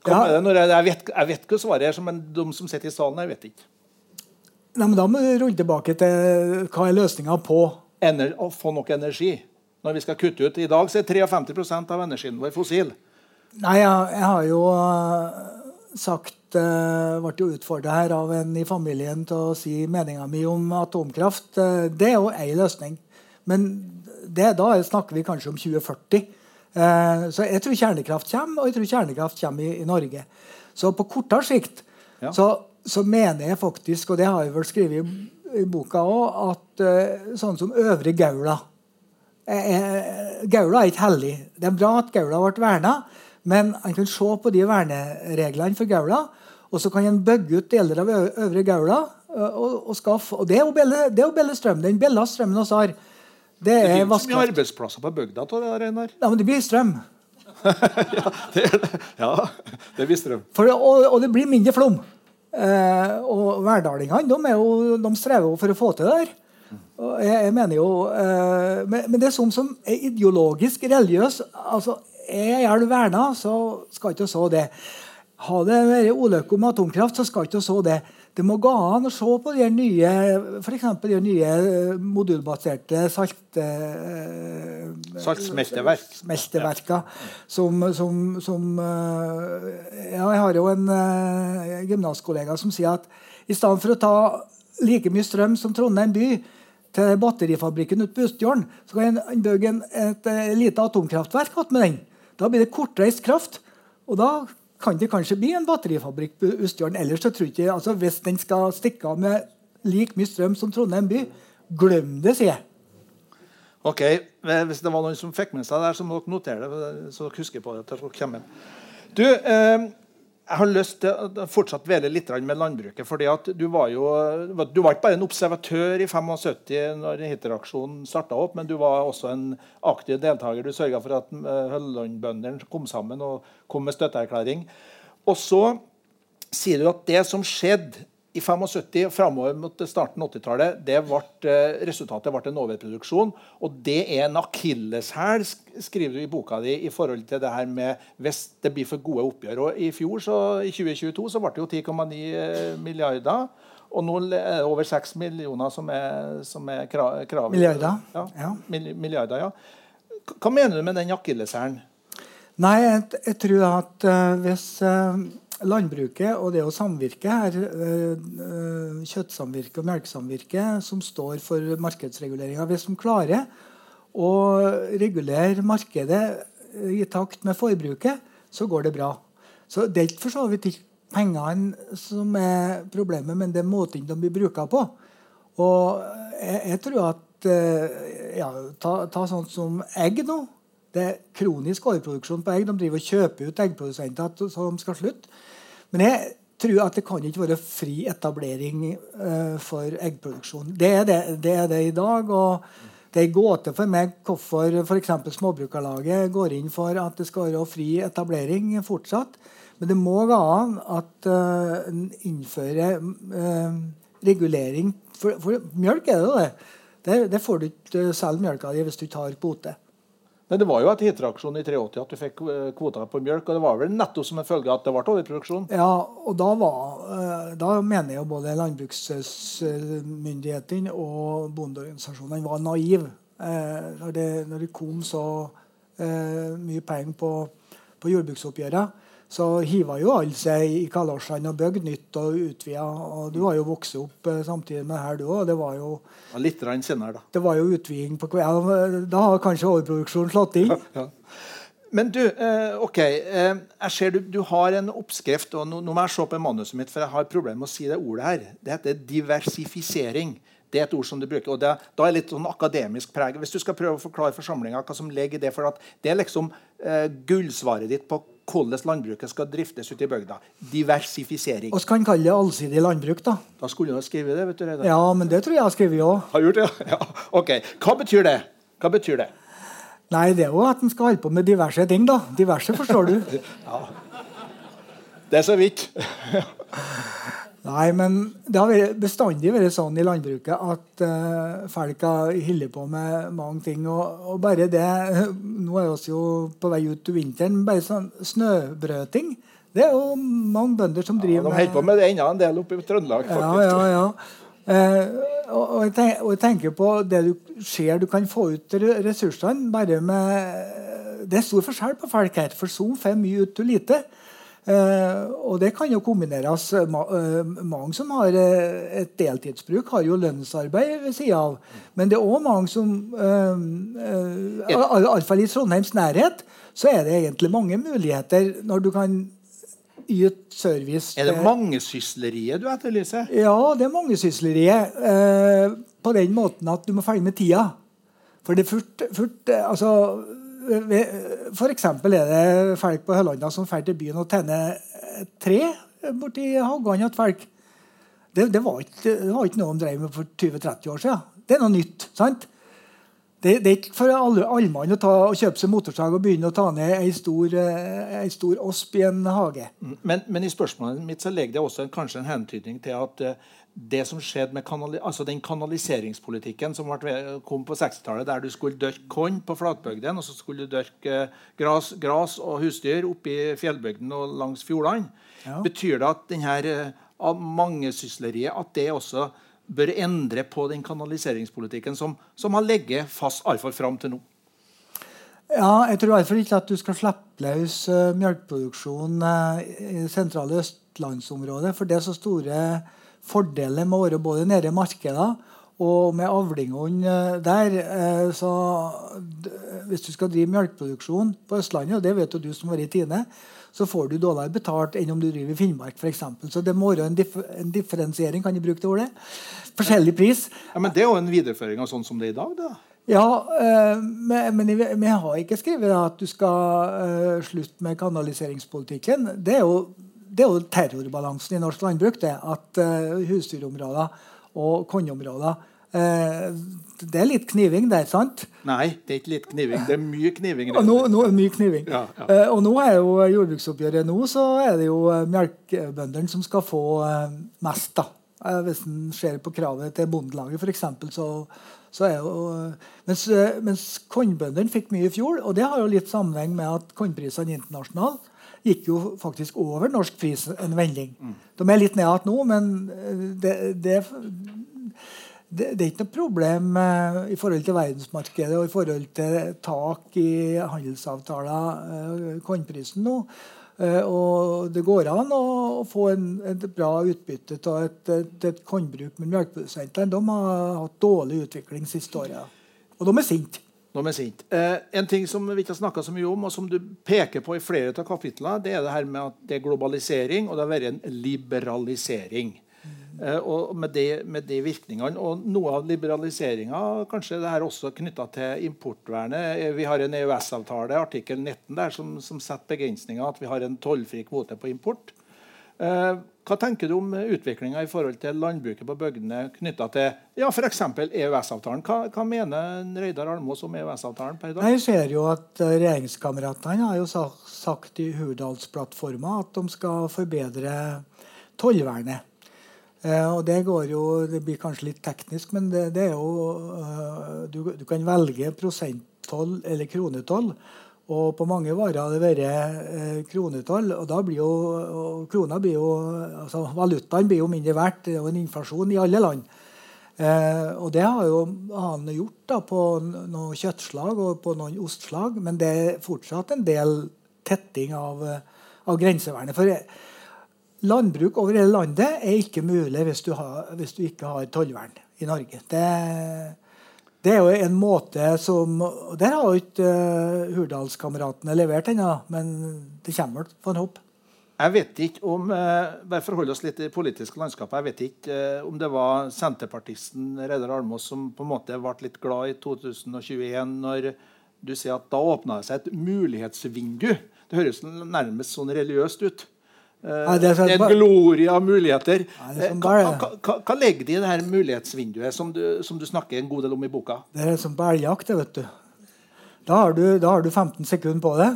Ja. Jeg, jeg, vet, jeg vet hva svaret er, men de som sitter i salen her, vet ikke. Nei, men Da må du runde tilbake til hva er løsninga på Ener Å få nok energi når vi skal kutte ut. I dag så er 53 av energien vår fossil. Nei, jeg, jeg har jo sagt uh, Ble jo utfordra her av en i familien til å si meninga mi om atomkraft. Uh, det er jo ei løsning. Men det, da snakker vi kanskje om 2040. Uh, så jeg tror kjernekraft kommer, og jeg tror kjernekraft kommer i, i Norge. Så på kortere sikt ja. så, så, mener jeg faktisk, og det har jeg vel skrevet i, i boka òg, at sånn som Øvre Gaula Eh, eh, Gaula er ikke hellig. Det er bra at Gaula ble verna, men han kan se på de vernereglene for Gaula, og så kan han bygge ut deler av Øvre Gaula og, og skaffe Og det er jo billig strøm. Den billigste strømmen vi har. Det, det er ikke så mye arbeidsplasser på bygda av det Reinar. Ja, men det blir strøm. ja, det, ja, det blir strøm. For, og, og, det blir mindre flom. Eh, og verdalingene de, de strever jo for å få til det der. Jeg, jeg, mener jo eh, men, men, det er sånn som er ideologisk religiøs altså, Er elv verna, så skal ikke så det. Har det vært ulykke om atomkraft, så skal ikke så det. Det må gå an å se på de nye for de nye eh, modulbaserte salt, uh, saltsmelteverk. Ja. som, som, som uh, ja, Jeg har jo en gymnaskollega som sier at i stedet for å ta like mye strøm som Trondheim by, til batterifabrikken ute på Ustjorden, så kan en bygge et, et, et lite atomkraftverk med den. Da blir det kortreist kraft. Og da kan det kanskje bli en batterifabrikk på Østjorden. Ellers så tror jeg ikke, altså Hvis den skal stikke av med like mye strøm som Trondheim by, glem det, sier jeg. Ok, Hvis det var noen som fikk med seg det, så må dere notere det. så dere husker på det til. Du, eh, jeg har lyst til å fortsatt dvele litt med landbruket. fordi at Du var jo du var ikke bare en observatør i 75 når Hitteraksjonen starta opp, men du var også en aktiv deltaker. Du sørga for at Hølland-bøndene kom sammen og kom med støtteerklæring. Og så sier du at det som skjedde i 75 framover mot starten av 80-tallet, ble resultatet ble en overproduksjon. Og det er en akilleshæl, skriver du i boka di, i forhold til det her med hvis det blir for gode oppgjør. Og I fjor, så, i 2022 så ble det jo 10,9 eh, milliarder. Og nå er det over 6 millioner som er, som er kravet. Milliarder. Ja, ja. milliarder, ja. Hva mener du med den akilleshælen? Nei, jeg, jeg, tror at uh, hvis uh, landbruket og det å samvirke her, eh, eh, kjøttsamvirke og melkesamvirke, som står for markedsreguleringa Hvis de klarer å regulere markedet i takt med forbruket, så går det bra. Så Det er for så vidt ikke pengene som er problemet, men det er måten de blir bruka på. Og jeg, jeg, tror at eh, ja, ta, ta sånt som egg nå. Det er kronisk overproduksjon på egg. De driver og kjøper ut eggprodusenter så de skal slutte. Men jeg tror at det kan ikke være fri etablering uh, for eggproduksjon. Det er det, det er det, i dag. og Det er en gåte for meg hvorfor f.eks. Småbrukarlaget går inn for at det skal være fri etablering fortsatt. Men det må gå an at uh, en innfører uh, regulering. For, for, mjølk er det jo det. Der, får du ikke selge mjølka di hvis du tar kvote. Men det var jo etter hitreaksjon i 83 at du fikk eh, kvoter på mjølk. Og det var vel nettopp som en følge av at det ble overproduksjon? Ja, og da, var, eh, da mener jeg både landbruksmyndighetene og bondeorganisasjonene var naive. Eh, når, det, når det kom så mye penger på, på jordbruksoppgjørene så hiva jo alle seg i kalosjene og bygde nytt og utvida. Og du har jo vokst opp eh, samtidig med her, du òg. Det var jo ja, Litt senere, da. Det var jo utviding på ja, Da har kanskje overproduksjonen slått inn. Ja, Men du, eh, ok, eh, jeg ser du, du, har en oppskrift. og nå, nå, må jeg se på manuset mitt, for jeg har problemer med å si det ordet her. Det heter diversifisering. Det er et ord som du bruker. og det, Da er det litt sånn akademisk preg. Hvis du skal prøve å forklare forsamlinga hva som ligger i det, for at det er liksom eh, gullsvaret ditt på hvordan landbruket skal driftes ute i bygda. Diversifisering. Vi kan kalle det allsidig landbruk, da. Da skulle du ha skrevet det. vet du, Reidar. Ja, men det tror jeg jeg har skrevet òg. Har gjort det, ja. Ok. Hva betyr det? Hva betyr det? Nei, det er jo at en skal holde på med diverse ting, da. Diverse, forstår du. ja. Det er så vidt. Nei, men det har bestandig vært sånn i landbruket at uh, folk har holdt på med mange ting. Og, og, bare det Nå er vi jo på vei ut til vinteren. Bare sånn snøbrøting. Det er jo mange bønder som driver med ja, De holder på med det ennå en del oppe i Trøndelag, faktisk. Ja, ja, ja. Uh, og, og, jeg tenker, og, jeg tenker, på det du ser du kan få ut ressursene bare med Det er stor forskjell på folk her, for som får mye ut av lite. Eh, og det kan jo kombineres. Eh, mange som har eh, et deltidsbruk, har jo lønnsarbeid ved sida av. Men det er òg mange som eh, Iallfall i Trondheims nærhet så er det egentlig mange muligheter når du kan yte service. Er det mangesysleriet du etterlyser? Ja, det er mangesysleriet. Eh, på den måten at du må følge med tida. For det er fort altså F.eks. er det folk på Hølanda som drar til byen og tenner tre borti hagene til folk. Det, det, var ikke, det, var ikke, noe de drev med for 20-30 år siden. Det er noe nytt. sant? Det, det er ikke for alle, allmann å ta, å kjøpe seg motorsag og begynne å ta ned ei stor, ei eh, stor osp i en hage. Mm, men, men, i spørsmålet mitt så legger det også en, kanskje en hentydning til at uh, det som skjedde med kanali altså den kanaliseringspolitikken som kom på 60-tallet, der du skulle dørke korn på flatbygdene, og så skulle du dørke gras, gras og husdyr oppe i fjellbygden og langs fjordene, ja. betyr det at denne uh, mangesysleriet at det også bør endre på den kanaliseringspolitikken som, som har ligget fast iallfall fram til nå? Ja, jeg tror i hvert fall ikke at du skal slippe løs uh, melkeproduksjon uh, i sentrale østlandsområdet. For det er så store fordeler med å være både nede i markedene og med avlingene uh, der. Uh, så hvis du skal drive melkeproduksjon på Østlandet, og det vet jo du som har vært i Tine, så får du dårligere betalt enn om du driver i Finnmark f.eks. Så det må være en, dif en, differensiering. Kan du bruke det ordet? Forskjellig pris. Ja, Men det er jo en videreføring av sånn som det er i dag? da? Ja, øh, men vi har ikke skrevet at du skal øh, slutte med kanaliseringspolitikken. Det er jo det er jo terrorbalansen i norsk landbruk. det, At uh, husdyrområder og kornområder uh, Det er litt kniving der, sant? Nei, det er ikke litt kniving. Det er mye kniving. Og nå, nå er mye kniving. Ja, ja. Uh, og nå er jo jordbruksoppgjøret nå, så er det jo melkebøndene som skal få mest. da. Hvis en ser på kravet til Bondelaget, f.eks., så, så er jo Mens, mens kornbøndene fikk mye i fjor, og det har jo litt sammenheng med at kornprisene internasjonalt gikk jo faktisk over norsk pris en vending. De er litt ned igjen nå, men det, det, det, det, er ikke noe problem uh, i forhold til verdensmarkedet og i forhold til tak i handelsavtaler, uh, kornprisen nå. Og det går an å, få en, et bra utbytte av et, et, et kornbruk. Men melkeprodusentene har hatt dårlig utvikling siste året. Og de er sinte. De er sint. Eh, en ting som vi ikke har snakka så mye om, og som du peker på i flere av kapitlene, det er det her med at det er globalisering, og det har vært en liberalisering. Eh, og med de, med de, virkningene. Og noe av liberaliseringa kanskje det her også knytta til importvernet. Eh, vi har en EØS-avtale, artikkel 19, der, som, som setter begrensninger. At vi har en tollfri kvote på import. Eh, hva tenker du om utviklinga i forhold til landbruket på bygdene knytta til ja, f.eks. EØS-avtalen? Hva, hva, mener Reidar Almås om EØS-avtalen per i dag? Jeg ser jo at Regjeringskameratene har jo sagt i Hurdalsplattforma at de skal forbedre tollvernet. Eh, og det går jo Det blir kanskje litt teknisk, men det, det er jo du, du, kan velge prosenttoll eller kronetoll. Og på mange varer har det vært eh, kronetoll. Og da blir jo krona blir jo, altså Valutaen blir jo mindre verdt. Det er jo en inflasjon i alle land. Eh, og det har jo han gjort da på noen kjøttslag og på noen ostslag. Men det er fortsatt en del tetting av, av grensevernet. For Landbruk over hele landet er ikke mulig hvis du, har, hvis du ikke har tollvern i Norge. Det, det, er jo en måte som Der har jo ikke uh, Hurdalskameratene levert ennå, men det kommer på en håpe. Jeg vet ikke om uh, bare forholde oss litt i politiske landskapet, jeg vet ikke uh, om det var senterpartisten Reidar Almås som på en måte ble litt glad i 2021, når du sier at da åpna det seg et mulighetsvindu. Det høres nærmest sånn religiøst ut. Uh, det er en glorie av muligheter. Nei, hva, hva, hva, legger de i det her mulighetsvinduet som du, som du, snakker en god del om i boka? Det er som på elgjakt. vet du. Da har du, da har du 15 sekunder på det.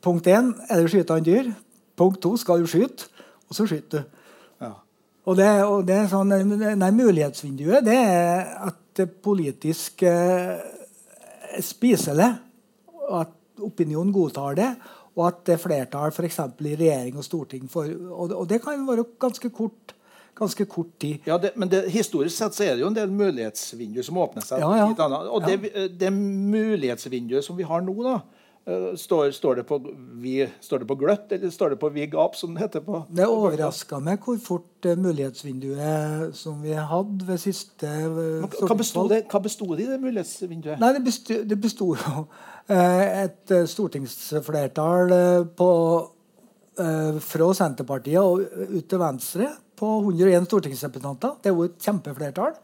Punkt 1 er det å skyte en dyr. Punkt 2 skal du skyte, og så skyter du. Ja. Og det, og det er sånn, nei, Mulighetsvinduet det er at det politisk eh, spiser det, og at opinionen godtar det og at det er flertall f.eks. i regjering og storting for og, og, det kan være ganske kort, ganske kort tid. Ja, det, Men det, historisk sett så er det jo en del mulighetsvinduer som åpner seg. Ja, ja. Og det, det mulighetsvinduet som vi har nå, da, Står, står, det på, vi, står, det på, gløtt, eller står det på vi gap, som det heter på Det overraska meg hvor fort uh, mulighetsvinduet som vi hadde ved siste uh, Hva bestod det, hva bestod det i, det mulighetsvinduet? Nei, Det bestod, det bestod jo Eh, et eh, stortingsflertall eh, på, fra Senterpartiet og ut til Venstre på 101 stortingsrepresentanter. Det er jo et kjempeflertall.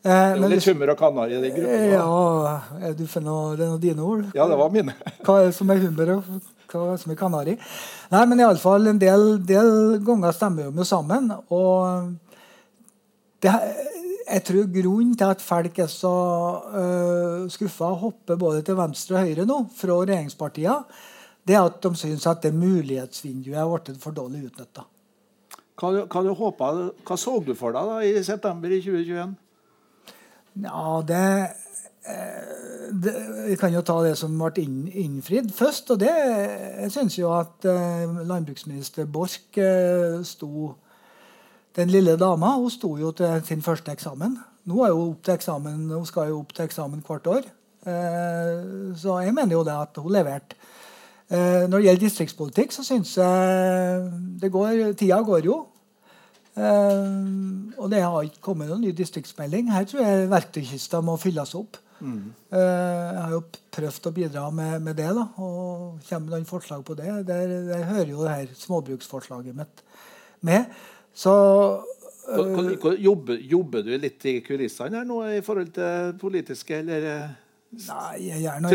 Det er litt hummer og kanari i den gruppa. Ja, er du for noe, det er noe dine ord? Ja, det var mine. Hva er det som er hummer, og hva er det som er kanari? Nei, men iallfall en del, del ganger stemmer vi jo sammen. Og det, jeg tror grunnen til at folk er så uh, øh, skuffa og hopper både til venstre og høyre nå fra regjeringspartiene, det er at de syns at det mulighetsvinduet er blitt for dårlig utnytta. Hva, hva, hva, så du for deg da i september i 2021? Ja, det, eh, det Vi kan jo ta det som ble inn, innfridd først. og det, Jeg syns jo at uh, landbruksminister Borch uh, sto den lille dama hun sto jo til sin første eksamen. Nå, er hun, opp til eksamen, hun skal jo opp til eksamen hvert år. Eh, så jeg mener jo det at hun leverte. Eh, når det gjelder distriktspolitikk, så syns jeg det går, Tida går jo. Eh, og det har ikke kommet noen ny distriktsmelding. Her tror jeg verktøykista må fylles opp. Mm. jeg har jo prøvd å bidra med, med det, da, og kommer med noen forslag på det. Der, der hører jo det her småbruksforslaget mitt med. Så uh, jobber, jobber, du litt i kulissene her nå i forhold til politiske, eller? Nei, jeg gjør noe...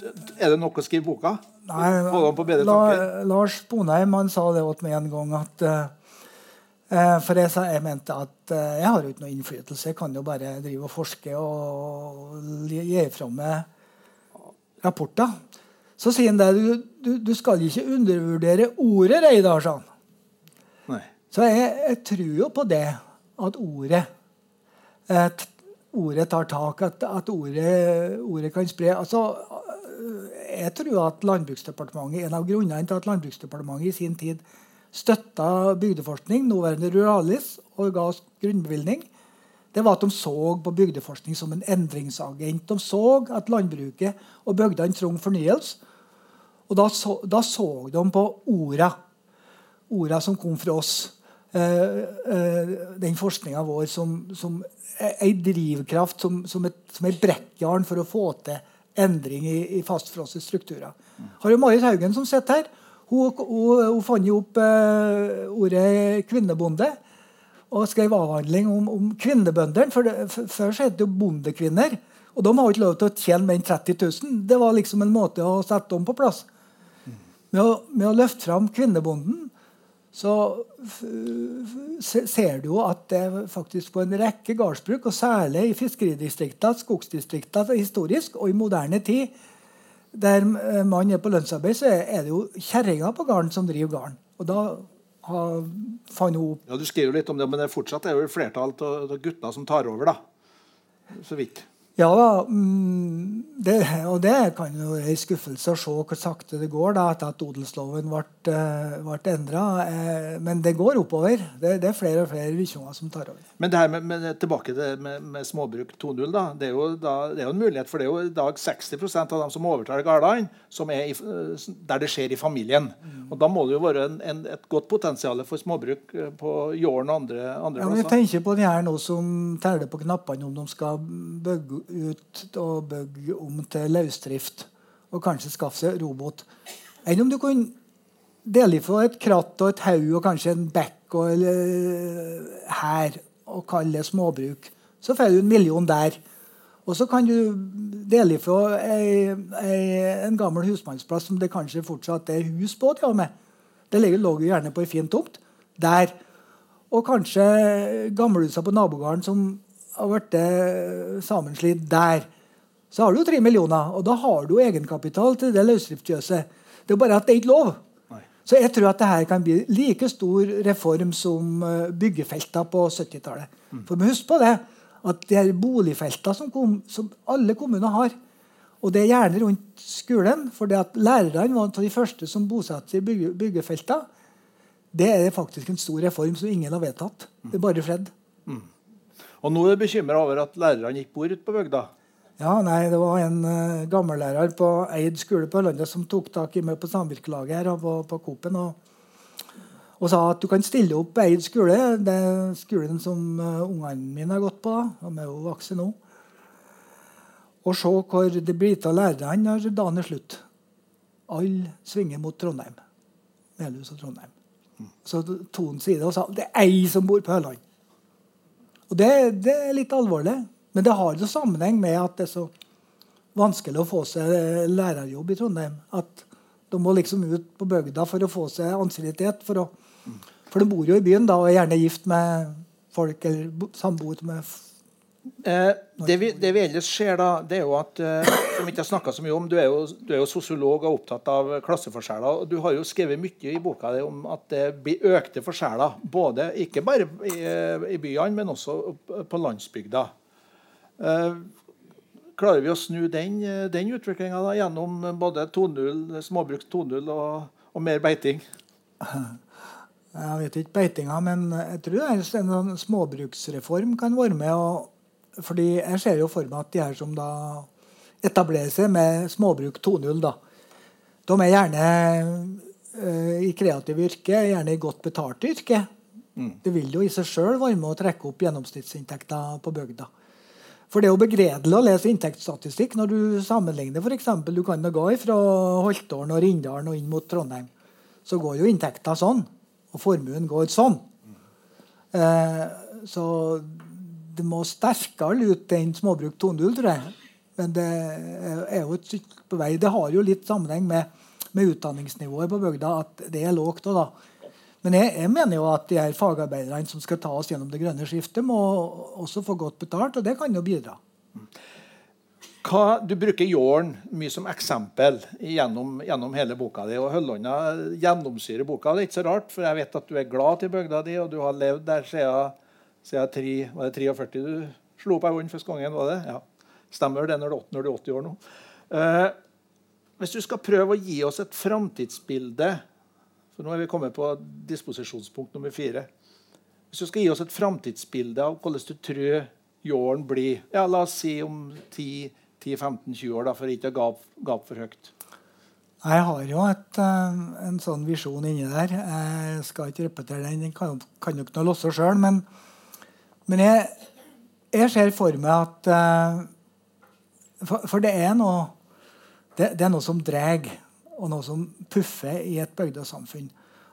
du, Er det nok å skrive boka? Nei. Lars Bonheim han sa det til meg en gang at eh, eh, For jeg, jeg mente at eh, jeg har jo ikke noe innflytelse. Jeg kan jo bare drive og forske og gi fra meg rapporter. Så sier han det. Du, du, du skal ikke undervurdere ordet, Reidar, sa han. Så jeg, jeg tror jo på det, at ordet at Ordet tar tak, at, at ordet, ordet kan spre. Altså, jeg tror at Landbruksdepartementet, En av grunnene til at Landbruksdepartementet i sin tid støtta bygdeforskning, nåværende Ruralis, og ga oss grunnbevilgning, det var at de så på bygdeforskning som en endringsagent. De så at landbruket og bygdene trengte fornyelse. Og da så, da så de på orda orda som kom fra oss. Eh, eh, den forskninga vår som, som ei drivkraft, som, som, et, som et brekkjern for å få til endring i, i fastfrosne strukturer. Har jo Marit Haugen som sitter her. Hun, hun, hun fant jo opp uh, ordet kvinnebonde og skrev avhandling om, om kvinnebøndene. For Før så het det jo bondekvinner. Og de har jo ikke lov til å tjene mer enn 30 000. Det var liksom en måte å sette dem på plass. Med å, med å løfte fram kvinnebonden så ser du jo at det faktisk på en rekke gårdsbruk, og særlig i fiskeridistriktene, skogsdistriktene historisk og i moderne tid, der eh, man er på lønnsarbeid, så er det jo kjerringa på gården som driver gården. Og da har, fant hun Ja, Du skriver jo litt om det, men det er fortsatt det er jo flertall av guttene som tar over. da. Så vidt. Ja da, mm, det, og det kan jo en skuffelse å se hvor sakte det går da, etter at odelsloven ble, eh, ble endra. Eh, men det går oppover. Det, det er flere og flere visjoner som tar over. Men det her med, med, tilbake til med, med småbruk 2.0. da, Det er jo da, det er jo en mulighet, for det er jo i dag 60% av dem som overtar gårdene, som i, eh, der det skjer i familien. Og Da må det jo være en, en, et godt potensial for småbruk på Jåren og andre, andre Ja, men jeg plasser. tenker på de her nå som teller på knappene om de skal bygge ut og bygge om til løsdrift. Og kanskje skaffe seg robot. Enn om du kunne dele ifra et kratt og et haug og kanskje en bekk og eller, her og kalle det småbruk. Så får du en million der. Og så kan du dele ifra en gammel husmannsplass som det kanskje fortsatt er hus på. til og med. Det lå jo gjerne på ei fin tomt. Der. Og kanskje gamlehusa på nabogården som har blitt eh, sammenslitt der. Så har du jo tre millioner, og da har du egenkapital til det løsdriftsfjøset. Det er bare at det er ikke lov. Nei. Så jeg tror at det her kan bli like stor reform som byggefeltene på 70-tallet. For husk på det, at de her boligfeltene som, kom, som alle kommuner har, og det er gjerne rundt skolen, for det at lærerne var av de første som bosatte seg i bygge, byggefeltene. det er faktisk en stor reform som ingen har vedtatt. Det er bare Fred. Og nå er du bekymra over at lærerne ikke bor ute på bygda. Ja, nei, Det var en uh, gammellærer på Eid skole på Ørlandet som tok tak i meg på samvirkelaget her og på, på Coop-en og, og sa at du kan stille opp på Eid skole. Det er skolen som uh, ungene mine har gått på. da, De er jo voksne nå. Og se hvor det blir av lærerne når dagen er slutt. Alle svinger mot Trondheim. Melhus og Trondheim. Så tok han side og sa det er ei som bor på Ørland. Og det, det er litt alvorlig. Men det har jo sammenheng med at det er så vanskelig å få seg lærerjobb i Trondheim. At de må liksom ut på bygda for å få seg ansiennitet. For, for de bor jo i byen da, og er gjerne gift med folk eller samboer med f- Eh, det, vi, det vi ellers ser, da, det er jo at eh, som ikke har så mye om, Du er jo, du er jo sosiolog og opptatt av klasseforskjeller. og Du har jo skrevet mye i boka di om at det blir økte forskjeller. både Ikke bare i, i byene, men også på landsbygda. Eh, klarer vi å snu den, eh, den utviklinga gjennom både 2.0, småbruk 2.0 og, og mer beiting? Jeg vet ikke beitinga, men jeg tror det er en sånn småbruksreform kan være med. Og, fordi jeg ser jo for meg at de her som da etablerer seg med småbruk 2.0, da, de er gjerne uh, i kreative yrke, gjerne i godt betalte yrke. Det vil jo i seg sjøl være med å trekke opp gjennomsnittsinntekta på bygda. For det er jo begredelig å lese inntektsstatistikk når du sammenligner f.eks. Du kan gå fra Holtålen og Rindalen og inn mot Trondheim. Så går jo inntekta sånn, og formuen går sånn. Eh, så det må sterkere ut enn småbruk 2.0, tror jeg. Men det er jo et stykke på vei. Det har jo litt sammenheng med, med utdanningsnivået på bygda, at det er lågt òg, da. Men jeg, jeg, mener jo at de her fagarbeiderne som skal ta oss gjennom det grønne skiftet, må også få godt betalt, og det kan jo bidra. Hva, du bruker jorden mye som eksempel gjennom, gjennom hele boka di. og Høllånda gjennomsyrer boka. Det er ikke så rart, for jeg vet at du er glad til bygda di, og du har levd der siden, siden 3, var det 43 du slo opp ei hånd første gangen. var det? Ja. Stemmer det når du, er 80 år nå? Uh, hvis du skal prøve å gi oss et framtidsbilde for Nå er vi kommet på disposisjonspunkt nummer fire. Hvis du skal gi oss et framtidsbilde av hvordan du tror jorden blir ja, La oss si om 10-15-20 år, da, for ikke å gape, gap for høyt. Jeg har jo et, uh, en sånn visjon inni der. Jeg skal ikke repetere den. Den kan, kan ikke noe losse sjøl. Men, men jeg, jeg, ser for meg at uh, for, for, det er noe det, det er noe som drar, og noe som puffer i et bygdesamfunn.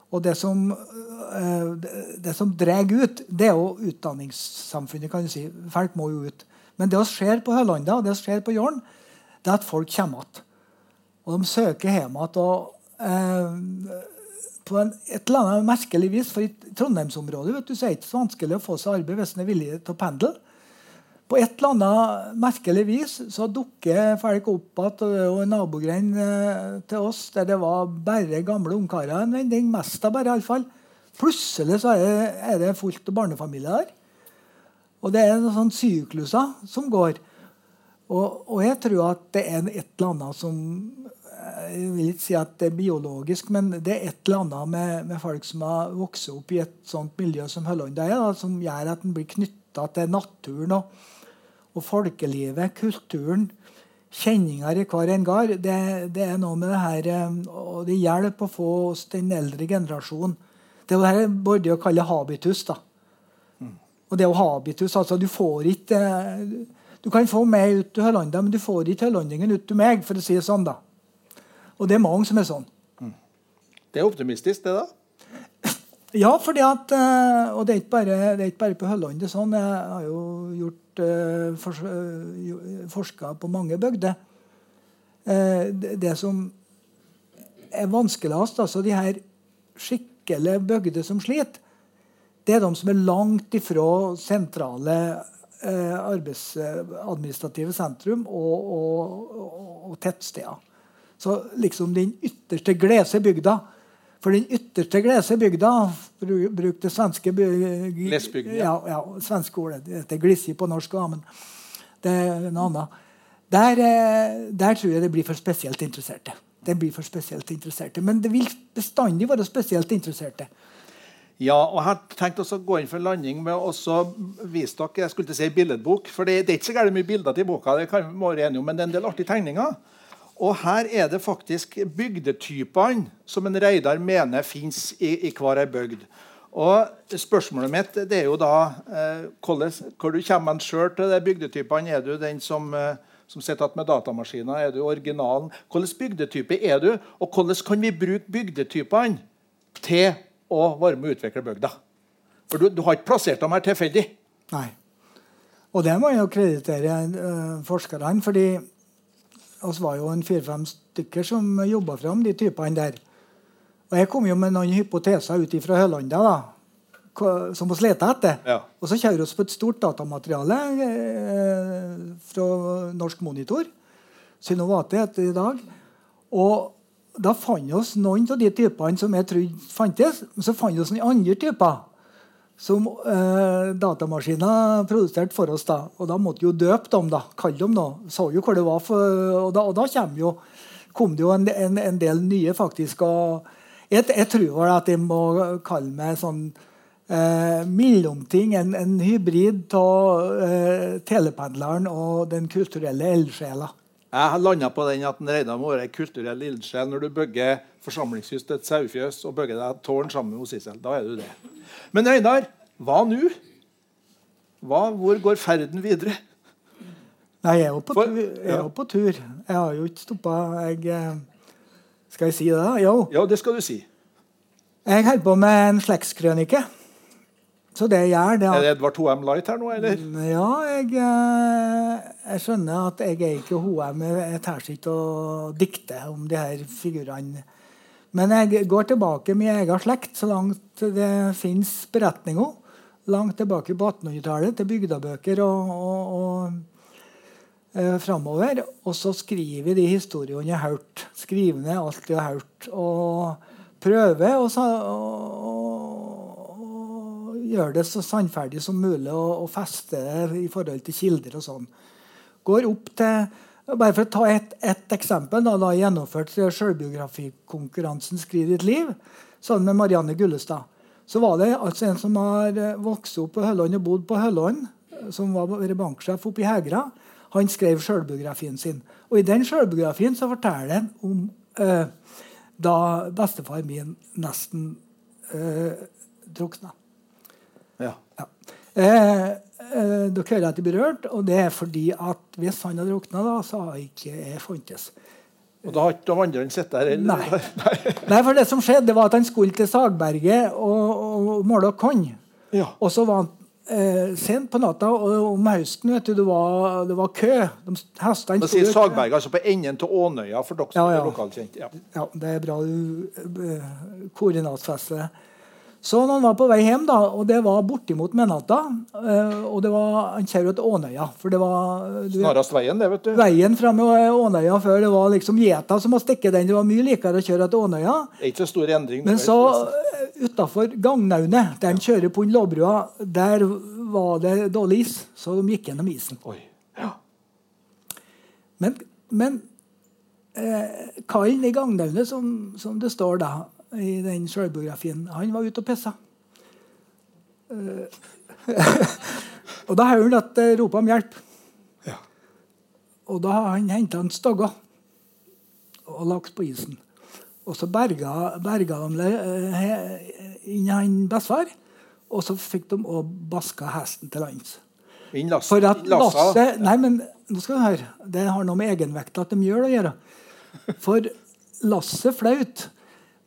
Og det som, uh, det, som drar ut, det er jo utdanningssamfunnet. kan du si. Folk må jo ut. Men det som skjer på Hølanda og det som skjer på Jålen, det er at folk kommer igjen. Og de søker hjem igjen. Eh, på en, et eller annet merkelig vis, for i Trondheimsområdet vet du, så er det ikke så vanskelig å få seg arbeid hvis en er villig til å pendle. På et eller annet merkelig vis så dukker folk opp igjen og nabogrend eh, til oss der det var bare gamle ungkarer en vending. Mest av bare, iallfall. Plutselig så er det, er det fullt av barnefamilier der. Og det er noen sykluser som går. Og, og, jeg tror at det er et eller annet som Jeg vil ikke si at det er biologisk, men det er et eller annet med, med folk som har vokst opp i et sånt miljø som Høllanda er, da, som gjør at en blir knytta til naturen og, og, folkelivet, kulturen. Kjenninger i hver en gard. Det, det, er noe med det her eh, Og det hjelper å få oss den eldre generasjonen Det er jo det her både kaller habitus. da og det er jo habitus. altså Du får ikke Du kan få meg ut til Hollanda, men du får ikke hollendingen ut til meg, for å si det sånn. da. Og det er mange som er sånn. Mm. Det er optimistisk, det, da? Ja, fordi at, eh, og det er ikke bare, det er ikke bare på Hølland. sånn. Jeg har jo gjort for, uh, forska på mange bygder. Det, det, som er vanskeligst, altså de her skikkelig bygder som sliter, det er de som er langt ifra sentrale eh, arbeidsadministrative sentrum og, og, og, og, tettsteder. Så liksom den ytterste glese bygda For den ytterste glese bygda Bruk det svenske Glesbygden, ja. ja, ja svenske ordet. Det heter glissi på norsk, men det er noe annet. Der, eh, der, tror jeg det blir for spesielt interesserte. Det blir for spesielt interesserte. Men det vil bestandig være spesielt interesserte. Ja, og jeg har tenkt å gå inn for landing med å vise dere jeg skulle si billedbok. For det, det er ikke så gærent mye bilder til boka, det kan vi være enige om, men det er en del artige tegninger. Og her er det faktisk bygdetypene som en Reidar mener fins i, i, hver ei bygd. Og Spørsmålet mitt det er jo da eh, hvor du kommer sjøl til de bygdetypene. Er du den som, eh, som sitter igjen med datamaskiner? Er du originalen? Hvilken bygdetype er du? Og hvordan kan vi bruke bygdetypene til å være med og utvikle bygda. For du, du, har ikke plassert dem her tilfeldig. Nei. Og det må jeg jo kreditere uh, forskerne. fordi oss var jo en fire-fem stykker som jobba fram de typene der. Og jeg kom jo med noen hypoteser ut fra Hølanda da, som vi lette etter. Ja. Og så kjører vi på et stort datamateriale eh, fra Norsk Monitor. Synovate heter det i dag. Og da fant vi oss noen av de typene som jeg trodde fantes. Men så fant vi oss noen andre typer som eh, datamaskiner produserte for oss. da, Og da måtte jo døpe dem. da, Kalle dem noe. Så jo hva det var. For, og, da, og da jo, kom det jo en, en, en, del nye, faktisk. og Jeg, jeg tror at jeg må kalle meg sånn eh, mellomting. En, en hybrid av eh, telependleren og den kulturelle eldsjela. Jeg har landa på den at Reidar må være ei kulturell ildsjel når du bygger forsamlingshus til et sauefjøs og bygger deg tårn sammen med Sissel. Da er du det. Men Reidar, hva nå? Hvor går ferden videre? Nei, jeg er jo på, For, tur. Jeg, er på tur. jeg har jo ikke stoppa. Eh, Skal jeg si det? da? Jo. Ja, det skal du si. Jeg holder på med en slektskrønike så det jeg gjør, det Er er det Edvard Hoem Light her nå, eller? Ja, jeg, eh, jeg skjønner at jeg er ikke HM. Jeg tør ikke å dikte om de her figurene. Men jeg går tilbake med egen slekt så langt det fins beretninger. Langt tilbake på 1800-tallet, til bygdebøker og, og, og eh, framover. Og så skriver de historiene jeg har hørt. Skriver ned alt jeg har hørt. Og prøver å gjøre det så sannferdig som mulig og, og feste i forhold til kilder og sånn. Går opp til bare For å ta ett et eksempel. Da, da jeg gjennomførte selvbiografikonkurransen 'Skriv ditt liv' sammen med Marianne Gullestad. Så var det altså en som har eh, vokst opp på Hølland og bodd på Hølland, eh, som var banksjef oppe i Hegra. Han skrev selvbiografien sin. Og i den selvbiografien så forteller han om eh, da bestefar min nesten eh, drukna. Eh, eh, dere hører at jeg blir rørt, og det er fordi at hvis han hadde drukna, da, så hadde ikke jeg fantes. Og da har ikke de andre sett der heller? Nei. Nei, for det som skjedde, var at han skulle til Sagberget og, og måle korn. Ja. Og så var han eh, sent på natta, og om høsten vet du, det var, det var kø. De, hestene sto sier Sagberget, altså på enden av Ånøya, for dere som Ja, ja. er lokalkjent. Ja. Ja, det er bra du eh, koordinatfester det. Så han var på vei hjem, da, og det var bortimot midnatta eh, og det var, Han kjørte til Ånøya. For det var vet, Snarast veien, det, vet du. veien fram til Ånøya før det var liksom gjeta som har stikket den. Det var mye likere å kjøre til Ånøya. Det er ikke så stor endring. Men så utafor Gagnaunet, der han kjører på Låbrua, der var det dårlig is. Så de gikk gjennom isen. Oi. Ja. Men, men eh, Kallen i Gagnaunet, som, som det står da i den sjølbiografien. han var ute og pissa. Uh, og da hører han at det roper om hjelp. Ja. Og da har han henta en stogge og lagt på isen. Og så berga, berga de eh, inn han bestefar, og så fikk de òg baska hesten til lands. For at Lasse Nei, men nå skal du høre. Det har noe med egenvekta gjør det å gjøre. For Lasse flaut.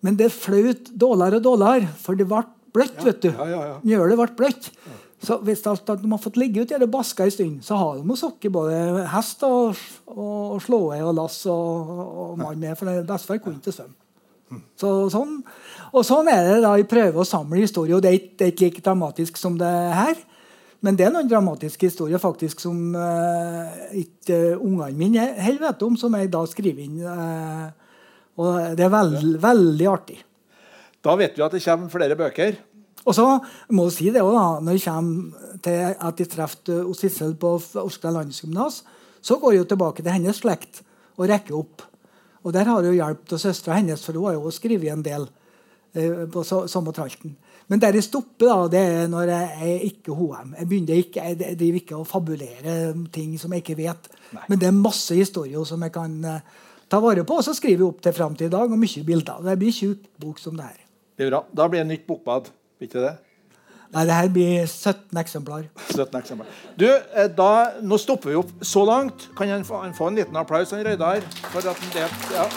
Men det fløt dårligere og dårligere, for det ble bløtt. vet du. ja, ja, ja. Mjølet ble bløtt. Så hvis alt at de har fått ligge ute i det baska en stund, så har de jo sokket både hest og, og, og slåe og lass og, og mann med, for bestefar kunne ikke svømme. Så, sånn, og sånn er det da i prøve å samle historier. og Det er ikke, det er ikke like dramatisk som det her. Men det er noen dramatiske historier faktisk som uh, ikke ungene mine heller vet om, som jeg da skriver inn. eh, og det er veld, veldig artig. Da vet vi at det kommer flere bøker. Og så må jeg si det også, da, når jeg kommer til at jeg treffer Sissel på Orskla landsgymnas, så går jeg jo tilbake til hennes slekt og rekker opp. Og der har jo hjelp av søstera hennes, for hun har jo skrevet en del eh, på so samme tralten. Men der jeg stopper, da, det er når jeg er ikke HM. Jeg begynner ikke, jeg driver ikke å fabulere ting som jeg ikke vet. Men det er masse historier som jeg kan eh, ta vare på. Og så skriver vi opp til fram til i dag, og mye bilder. Det blir tjukk bok som det her. Det er bra. Da blir det nytt bokbad. Blir ikke det? Nei, det her blir 17 eksemplar. 17 eksemplar. Du, eh, da, nå stopper vi opp så langt. Kan han få, han få en liten applaus, han Reidar? For at han det, ja.